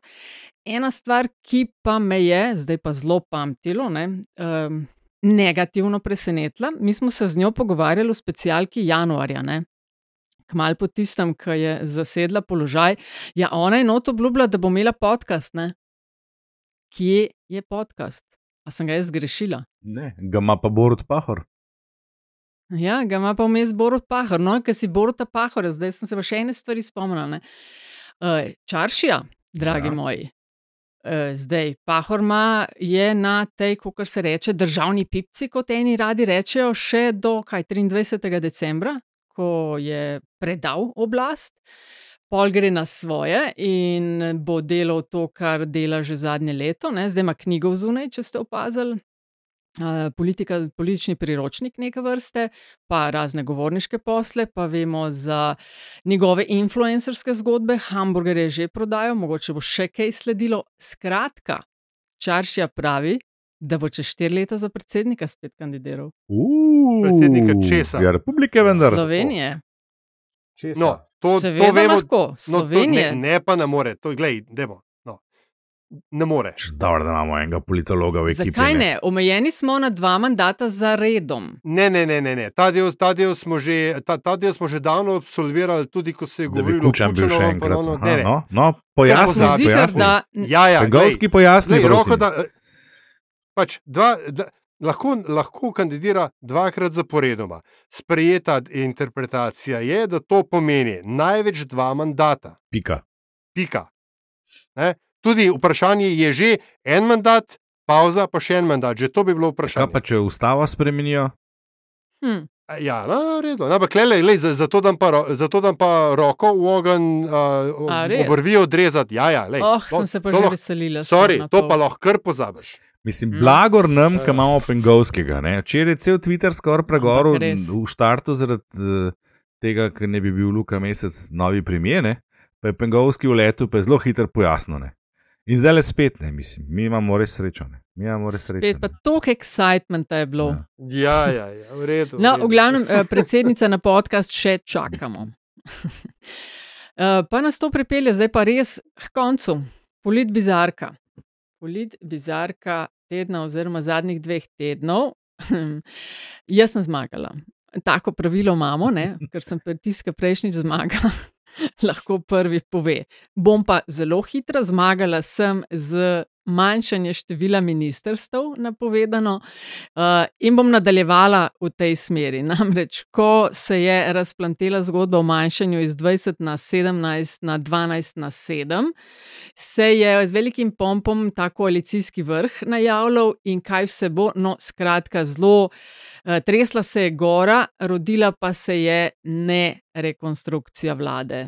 Ena stvar, ki pa me je, zdaj pa zelo pamtilo, ne, um, negativno presenetila. Mi smo se z njo pogovarjali v specialki januarja. Kmal po tistem, ki je zasedla položaj, ja, ona je not obljubila, da bo imela podcast. Ne? Kje je podcast? A sem ga jaz zgrešila? Ne, ga ima pa Borod Pahor. Ja, ga ima pa vmes Borod Pahor. No, ker si Borod Pahor, zdaj sem se pa še ene stvari spomnila. Uh, čaršija, dragi ja. moji. Eh, zdaj, Pahorma je na tej, kako se reče, državni pipci, kot eni radi rečejo, še do kaj, 23. decembra, ko je predal oblast. Pol gre na svoje in bo delal to, kar dela že zadnje leto. Ne? Zdaj ima knjigo zunaj, če ste opazili, politika, politični priročnik neke vrste, pa razne govorniške posle, pa vemo za njegove influencerske zgodbe, hamburger je že prodajal, mogoče bo še kaj sledilo. Skratka, Čaršija pravi, da bo čez štiri leta za predsednika spet kandidiral. Uf, predsednika česa? Ja, republike vendar. Slovenije. No, to, Seveda to vemo, lahko, no, to, Slovenije. ne, ne pa ne more, to glej, demo. No. Ne more. Dobro, da imamo enega politologa v ekipi. Zakaj ne? Omejeni smo na dva mandata za redom. Ne, ne, ne, ne, ne. Ta, del, ta, del smo že, ta, ta del smo že davno absolvirali, tudi ko se je Da bi govorilo Kučan bil še enkrat. ponovno- Aha, ne, ne. No, no, pojasni, pojasni. da Ja, ja, Trgovski glej, pojasni, glej, roko, da, eh, pač dva, da, lahko, lahko kandidira dvakrat zaporedoma. Sprejeta interpretacija je, da to pomeni največ dva mandata. Pika. Pika. Ne? Tudi vprašanje je že en mandat, pauza, pa še en mandat. Že to bi bilo Kaj vprašanje. pa če ustavo spremenijo? hm, Ja, no, redo. No, ampak lej, lej, za- zato dam pa, ro- zato dam pa roko v ogenj, uh, obrvi odrezati. Ja, ja, lej, oh, to- sem se pa to že lahko- veselila. Sorry, na to pol. pa lahko kar pozabiš. Mislim, Mm. blagor nam, ki imamo Pengovskega. ne. Včeraj je cel Twitter skoraj res. v štartu zaradi eh, tega, ker ne bi bil Luka Mesec novi premijer, ne. pa je Pengovski v letu pa je zelo hitro pojasnil. In zdaj le spet, ne, mislim, mi imamo res srečo. Ne. Mi imamo res srečo. Spet pa toliko excitementa je bilo. Ja. Ja, ja, ja v redu. No, redu. v glavnem, eh, predsednica na podcast še čakamo. Eh, Pa nas to pripelje zdaj pa res k koncu, polit bizarka. polit bizarka tedna oziroma zadnjih dveh tednov. Jaz sem zmagala. Tako pravilo imamo, ne? ker sem pritiska prejšnjič zmagala. Lahko prvi pove. Bom pa zelo hitro zmagala, sem z manjšanje števila ministrstv napovedano uh, in bom nadaljevala v tej smeri. Namreč, ko se je razplantela zgodba o manjšanju iz 20 na 17 na 12 na 7, se je z velikim pompom ta koalicijski vrh najavljal in kaj vse bo. No, skratka, zelo. Eh, tresla se je gora, rodila pa se je ne rekonstrukcija vlade.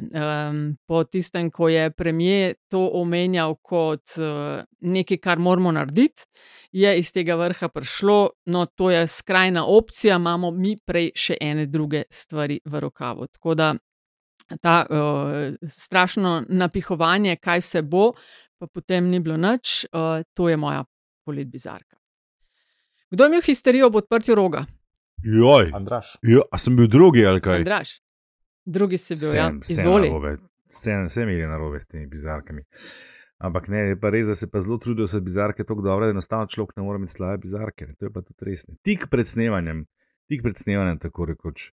Po tistem, ko je premijer to omenjal kot eh, nekaj, kar moramo narediti, je iz tega vrha prišlo, no, to je skrajna opcija, imamo mi prej še ene druge stvari v rokavu. Tako da ta uh, strašno napihovanje, kaj vse bo, pa potem ni bilo nič, uh, to je moja polit bizarka. Kdo je imel histerijo ob odprtju roga? Joj, Andraš. Jo, a sem bil drugi ali kaj? Andraš. Drugi si bil, ja. Sem, sem Izvoli. Sem, sem imel narobe s temi bizarkami. Ampak ne, je pa res, da se pa zelo trudijo, da so bizarke tako dobre, da enostavno človek ne more imeti slabe bizarke. To je pa tudi res. ne. Tik pred snemanjem, tik pred snemanjem, tako rekoč,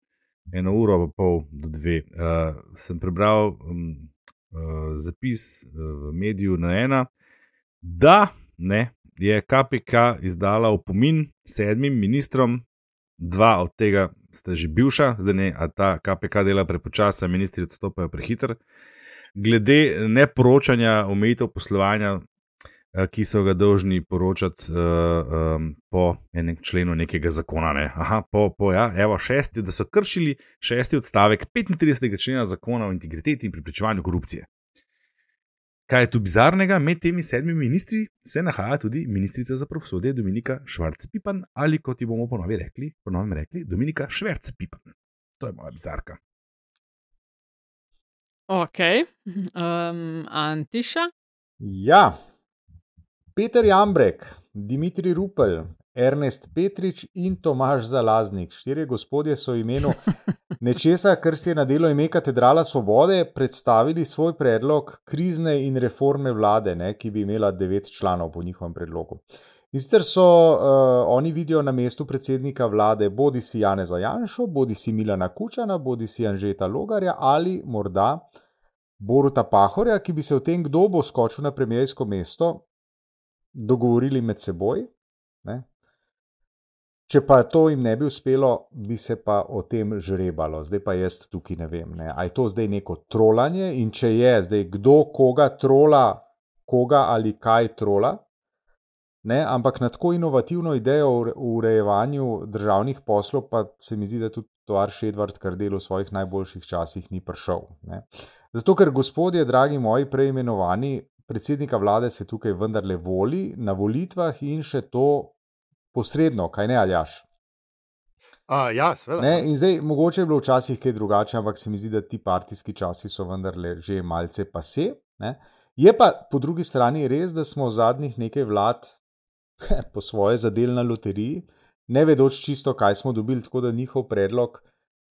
eno uro pa pol do dve, uh, sem prebral um, uh, zapis uh, v mediju na ena, da ne, je KPK izdala opomin sedmim ministrom, dva od tega sta že bivša, zdaj ne, a ta KPK dela prepočasno, ministri odstopajo prehiter. Glede neporočanja omejitev poslovanja, eh, ki so ga dolžni poročati uh, um, po enem členu nekega zakona. Ne. Aha, po, po ja, evo, šesti, da so kršili šesti odstavek 35. člena zakona o integriteti in preprečevanju korupcije. Kaj je tu bizarnega? Med temi sedmimi ministri se nahaja tudi ministrica za pravosodje Dominika Švarc-Pipan ali kot ji bomo ponovi rekli, ponovim rekli, Dominika Šverc-Pipan. To je moja bizarka. Ok, um, Antiša. Ja, Peter Jambrek, Dimitri Rupel, Ernest Petrič in Tomaž Zalaznik, štirje gospodje so imenu nečesa, kar si je na delo ime Katedrala Svobode, predstavili svoj predlog krizne in reformne vlade, ne, ki bi imela devet članov po njihovem predlogu. In sicer so uh, oni vidijo na mestu predsednika vlade bodi si Janeza Janšo, bodi si Milana Kučana, bodi si Anžeta Logarja ali morda Boruta Pahorja, ki bi se o tem, kdo bo skočil na premijejsko mesto, dogovorili med seboj. Ne? Če pa to jim ne bi uspelo, bi se pa o tem žrebalo. Zdaj pa jaz tukaj ne vem, ne? ali je to zdaj neko trolanje in če je zdaj kdo koga trola, koga ali kaj trola. Ne, ampak na tako inovativno idejo o urejevanju državnih poslov, pa se mi zdi, da tudi Toarš Edvard Kardel v svojih najboljših časih ni prišel. Ne. Zato, ker gospodje, dragi moji preimenovani, predsednika vlade se tukaj vendarle voli na volitvah in še to posredno, kaj ne aljaš. A, ja, seveda. Ne, in zdaj, mogoče je bilo včasih kaj drugače, ampak se mi zdi, da ti partijski časi so vendarle že malce pase. Ne. Je pa po drugi strani res, da smo v zadnjih nekaj vlad po svoje zadeli na loteriji, ne vedoč čisto, kaj smo dobili, tako da njihov predlog,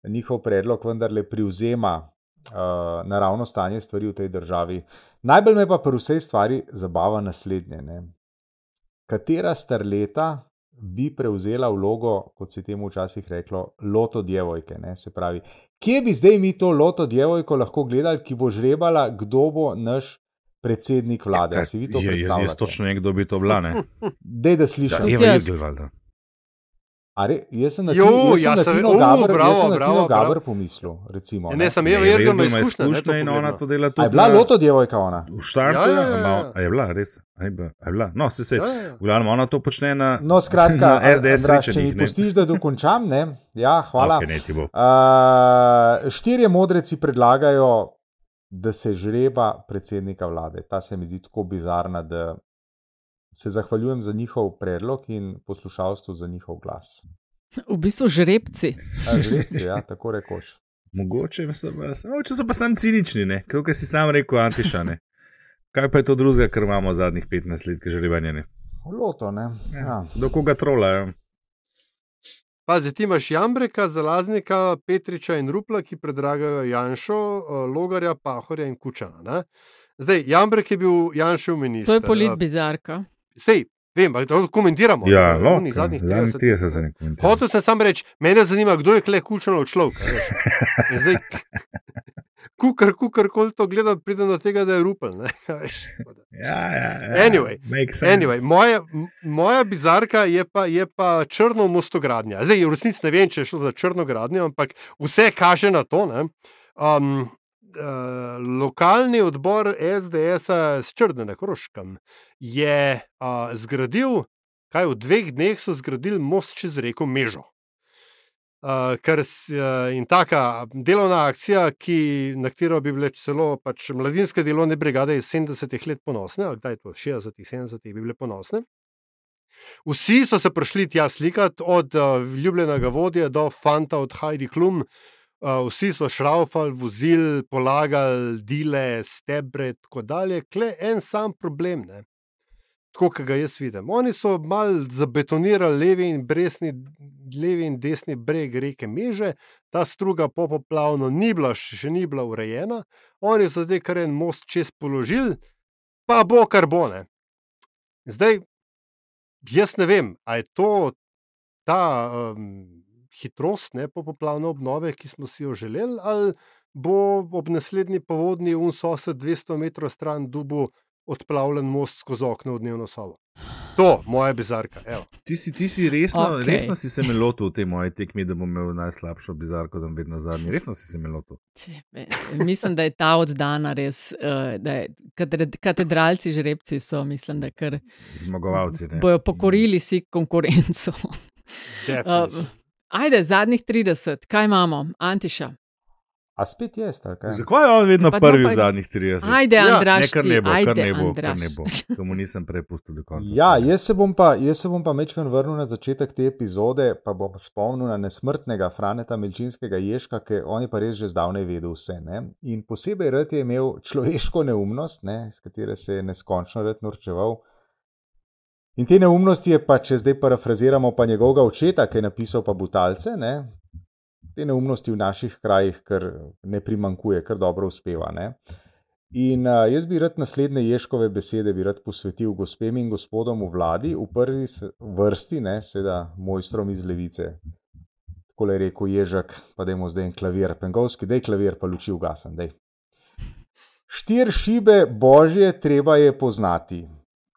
njihov predlog vendarle privzema uh, naravno stanje stvari v tej državi. Najbolj me pa pri vsej stvari zabava naslednje. Ne. Katera starleta bi prevzela vlogo, kot se temu včasih reklo, loto djevojke? Ne? Se pravi, kje bi zdaj mi to loto djevojko lahko gledali, ki bo žrebala, kdo bo naš predsednik vlade? Si vi to Je, jaz, jaz predstavljate? točno vem, kdo bi to bila. ne. Dej, da slišim. Ja, Eva Igel, valjda. A Re, jaz sem na, Jo, Tino- jaz sem ja, sem- Tino u, Gaber, bravo, jaz sem na bravo, Tino bravo. Gaber pomislil. Recimo, Ja, ne, sem Eva Ne, Irgl, ima izkušnje, ne, in ona pogledno. to dela tudi. je bila loto djevojka ona? V štartu Ja, je, ja, ja, ja. ma- a je bila, res. Je bila, je bila. No, se se. Ja, ja. V glavnem, ona to počne na, No, skratka, na SDS Andraž, če mi ne. pustiš, da dokončam, ne? Ja, hvala. Okej, ne. Uh, štirje modreci predlagajo, da se žreba predsednika vlade. Ta se mi zdi tako bizarna, da se zahvaljujem za njihov predlog in poslušalstvu za njihov glas. V bistvu žrebci. A, Žrebci, ja, tako rekoč. Mogoče so, pa, mogoče so pa sam cinični, ne? kot si sam rekel, Antiša. Ne? Kaj pa je to drugega, kar imamo zadnjih 15 let, ki že rebanje ne? Loto, ne? Ja. Do koga trolajo? Pazi, ti imaš Jambreka, Zalaznika, Petriča in Rupla, ki predragajo Janšo, eh, Logarja, Pahorja in Kučana. Ne? Zdaj, Jambrek je bil Janšev minister. To je eh, bizarka. Sej, vem, ali to komentiramo. Ja, lahko. onih zadnjih Zadnjih 30 30 se. Hotel sem samo reči, mene zanima, kdo je kle človek. In Zdaj, kukar, kukar, koli to gleda, pride do tega, da je rupel. ne, a veš. Ja, ja, ja. Anyway. Anyway, moja, moja bizarka je pa, je pa črno mostogradnja. Zdaj, v resnici ne vem, če je šlo za črno gradnjo, ampak vse kaže na to. ne. Um, lokalni odbor SDS-a s Črnene Kroškem je uh, zgradil, kaj v dveh dneh so zgradili most čez reko Mežo. Uh, kar uh, in taka delovna akcija, ki, na katero bi bile celo pač mladinske delovne brigade iz 70-ih let ponosne, ali kdaj to 60-ih, 70-ih bi bile ponosne. Vsi so se prišli tja slikati, od uh, ljubljenega vodje do fanta od Heidi Klum. Uh, vsi so šraufali, vozili, polagali, dile, stebre, tako dalje. Kle en sam problem, ne? tako kot ga jaz vidim. Oni so mal zabetonirali levi in, bresni, levi in desni breg reke Meže, ta struga popoplavno ni bila, še ni bila urejena, oni so zdaj kar en most čez položili, pa bo kar bo. Ne? Zdaj, jaz ne vem, ali je to ta um, hitrost ne, popoplavne obnove, ki smo si jo želeli, ali bo ob naslednji povodni un sosed 200 metrov stran dubu odplavljen most skozi okno v dnevno sobo. To, moja bizarka. Evo. Ti si, ti si resno, okay. resno si se me lotil v tej moji tekmi, da bom imel najslabšo bizarko, da bom vedno zadnji. Resno si se me lotil. Mislim, da je ta oddana res. Da je, katedra- katedralci, žrebci so, mislim, da kar Zmagovalci. Ne? bojo pokorili si konkurenco. Definitely. Uh, ajde, zadnjih 30, kaj imamo, Antiša. A spet je, ali Zakaj je on vedno Pa prvi no, v pa- zadnjih 30? Ajde, Ja, Andraš, Ne, kar ne bo, kar ajde, ne bo, kar Andraž. ne bo. To mu nisem prepustil do konca. Ja, jaz se bom pa, jaz se bom pa mečkan vrnil na začetek te epizode, pa bom spomnil na nesmrtnega Franeta Milčinskega Ježka, ki on je pa res že zdavnaj vedel vse. Ne? In posebej rad je imel človeško neumnost, ne? iz katere se je neskončno rad norčeval. In te neumnosti je pa, če zdaj parafraziramo pa njegovega očeta, ki je napisal pa Butalce, ne? te neumnosti v naših krajih kar ne primankuje, kar dobro uspeva. Ne? In jaz bi rad naslednje Ješkove besede posvetil gospem in gospodom v vladi, v prvi vrsti, ne, seveda mojstrom iz levice. Tako je rekel Ježek, pa da imamo zdaj en klavir, pengovski, da je klavir, pa luči ugasen. Dej. Štir šibe božje treba je poznati,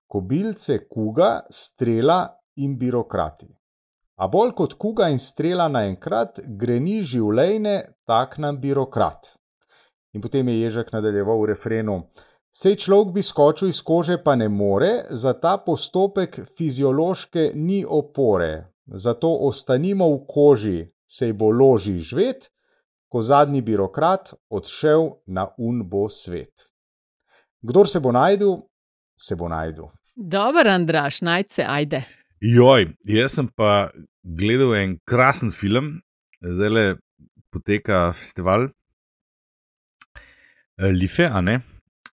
kobilce kuga, strela in birokrati. A bolj kot kuga in strela naenkrat greni življenje, tak nam birokrat. In potem je Ježek nadaljeval v refrenu. Sej človek bi skočil iz kože, pa ne more, za ta postopek fiziološke ni opore. Zato ostanimo v koži, sej bo loži žvet, ko zadnji birokrat odšel na un bo svet. Kdor se bo najdel, se bo najdel. Dober, Andraš, najce, ajde. Joj, jaz sem pa gledal en krasen film, zdaj le poteka festival eh, Life, a ne.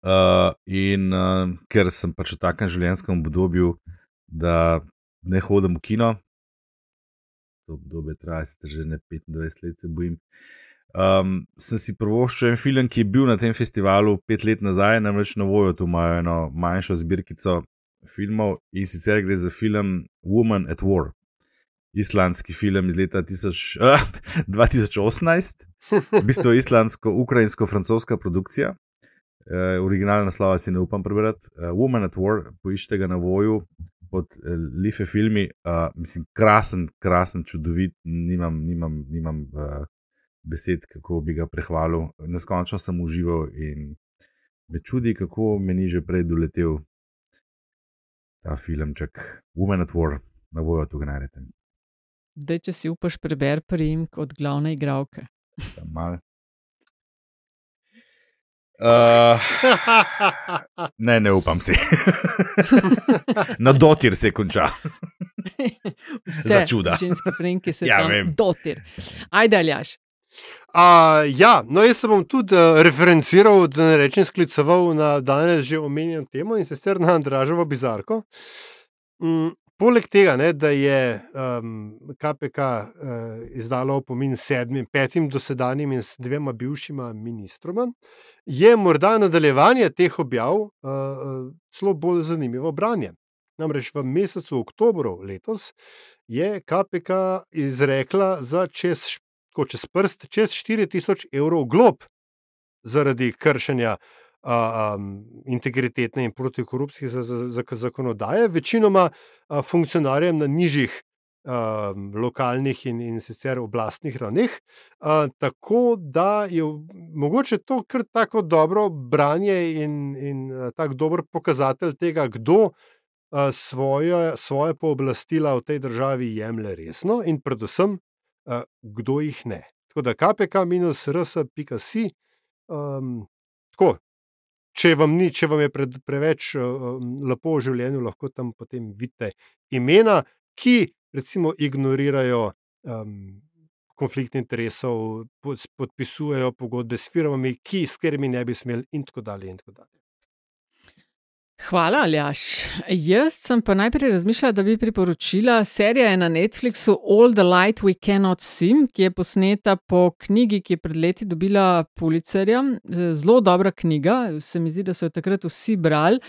Uh, in uh, ker sem pač v takem življenjskem obdobju, da ne hodim v kino, to obdobje traja sicer že ne 25 let, se bojim. Um, sem si prvoščil en film, ki je bil na tem festivalu pet let nazaj, namreč na Voju, tu imajo eno manjšo zbirkico filmov in sicer gre za film Woman at War, islandski film iz leta 1000, uh, 2018, v bistvu islandsko-ukrajinsko-francoska produkcija. Uh, originalna slova si ne upam prebrati. Uh, Woman at War, poiščite ga na Voju pod uh, Life filmi, uh, mislim, krasen, krasen, čudovit, nimam, nimam, nimam uh, besed, kako bi ga prehvalil. Neskončno sem užival in me čudi, kako me ni že prej doletel ta filmček Woman at War, na Voju tu ga najdete. Dej, če si upaš preber priimek od glavne igralke. Sam mal. Uh, ne, ne upam si. Na dotir se konča. Za čuda. Ženske prenke se Ja, tam vem. dotir. Ajde, aljaš. Uh, ja, no, jaz se bom tudi uh, referenciral, da ne rečem skliceval na danes že omenjeno temo in sicer na Andražovo bizarko. Mm, poleg tega, ne, da je um, KPK uh, izdalo opomin sedmim, petim dosedanjim in dvema bivšima ministroma, je morda nadaljevanje teh objav uh, uh, celo bolj zanimivo branje. Namreč v mesecu oktobru letos je KPK izrekla za čez, tako, čez prst čez 4000 evrov glob zaradi kršenja a, um, integritetne in protikorupcijske za, za, za, zakonodaje, večinoma a, funkcionarjem na nižjih a, lokalnih in, in sicer oblastnih ravneh. A, tako da je mogoče to kar tako dobro branje in, in tako dober pokazatelj tega, kdo. Svoje, svoje pooblastila v tej državi jemlje resno, in predvsem, kdo jih ne. Tako da KPK-RS.si, um, tako, če vam, ni, če vam je pre, preveč uh, lepo v življenju, lahko tam potem vidite imena, ki recimo ignorirajo um, konflikt interesov, podpisujejo pogodbe s firmami, ki s katerimi ne bi smeli, in tako dalje. In tako dalje. Hvala, Aljaš. Jaz sem pa najprej razmišljala, da bi priporočila serija na Netflixu All the Light We Cannot See, ki je posneta po knjigi, ki je pred leti dobila Pulicerja. Zelo dobra knjiga, se mi zdi, da so jo takrat vsi brali,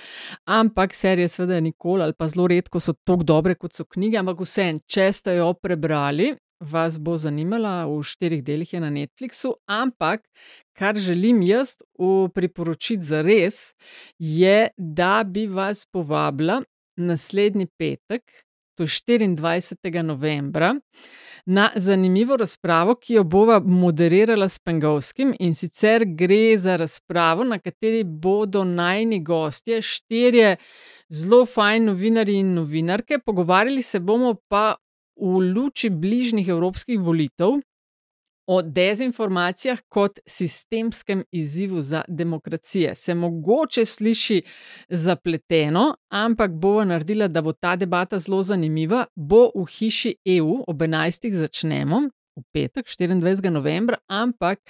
ampak serije seveda nikoli ali pa zelo redko so tako dobre, kot so knjige, ampak vse, če ste jo prebrali, vas bo zanimala, v štirih delih je na Netflixu, ampak kar želim jaz priporočiti za res, je, da bi vas povabila naslednji petek, to je 24. novembra. Na zanimivo razpravo, ki jo bova moderirala s Pengovskim, in sicer gre za razpravo, na kateri bodo najni gostje, štirje zelo fajn novinari in novinarke. Pogovarjali se bomo pa v luči bližnjih evropskih volitev o dezinformacijah kot sistemskem izzivu za demokracije. Se mogoče sliši zapleteno, ampak bova naredila, da bo ta debata zelo zanimiva. Bo v hiši EU ob 11. začnemo, v petek, 24. novembra, ampak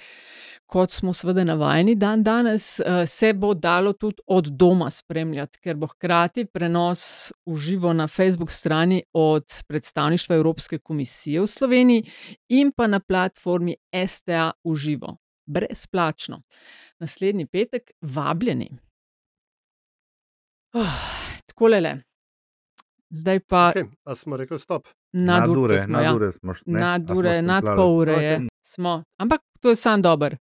kot smo seveda navajeni dan danes, eh, se bo dalo tudi od doma spremljati, ker bo hkrati prenos v živo na Facebook strani od predstavništva Evropske komisije v Sloveniji in pa na platformi STA v živo, brezplačno. Naslednji petek, vabljeni. Oh, tako le. Zdaj pa. Okay, a smo rekli stop. Nad ure, nad ure smo, ja. nad, ure, nad pol ure okay. smo. Ampak to je sam dober.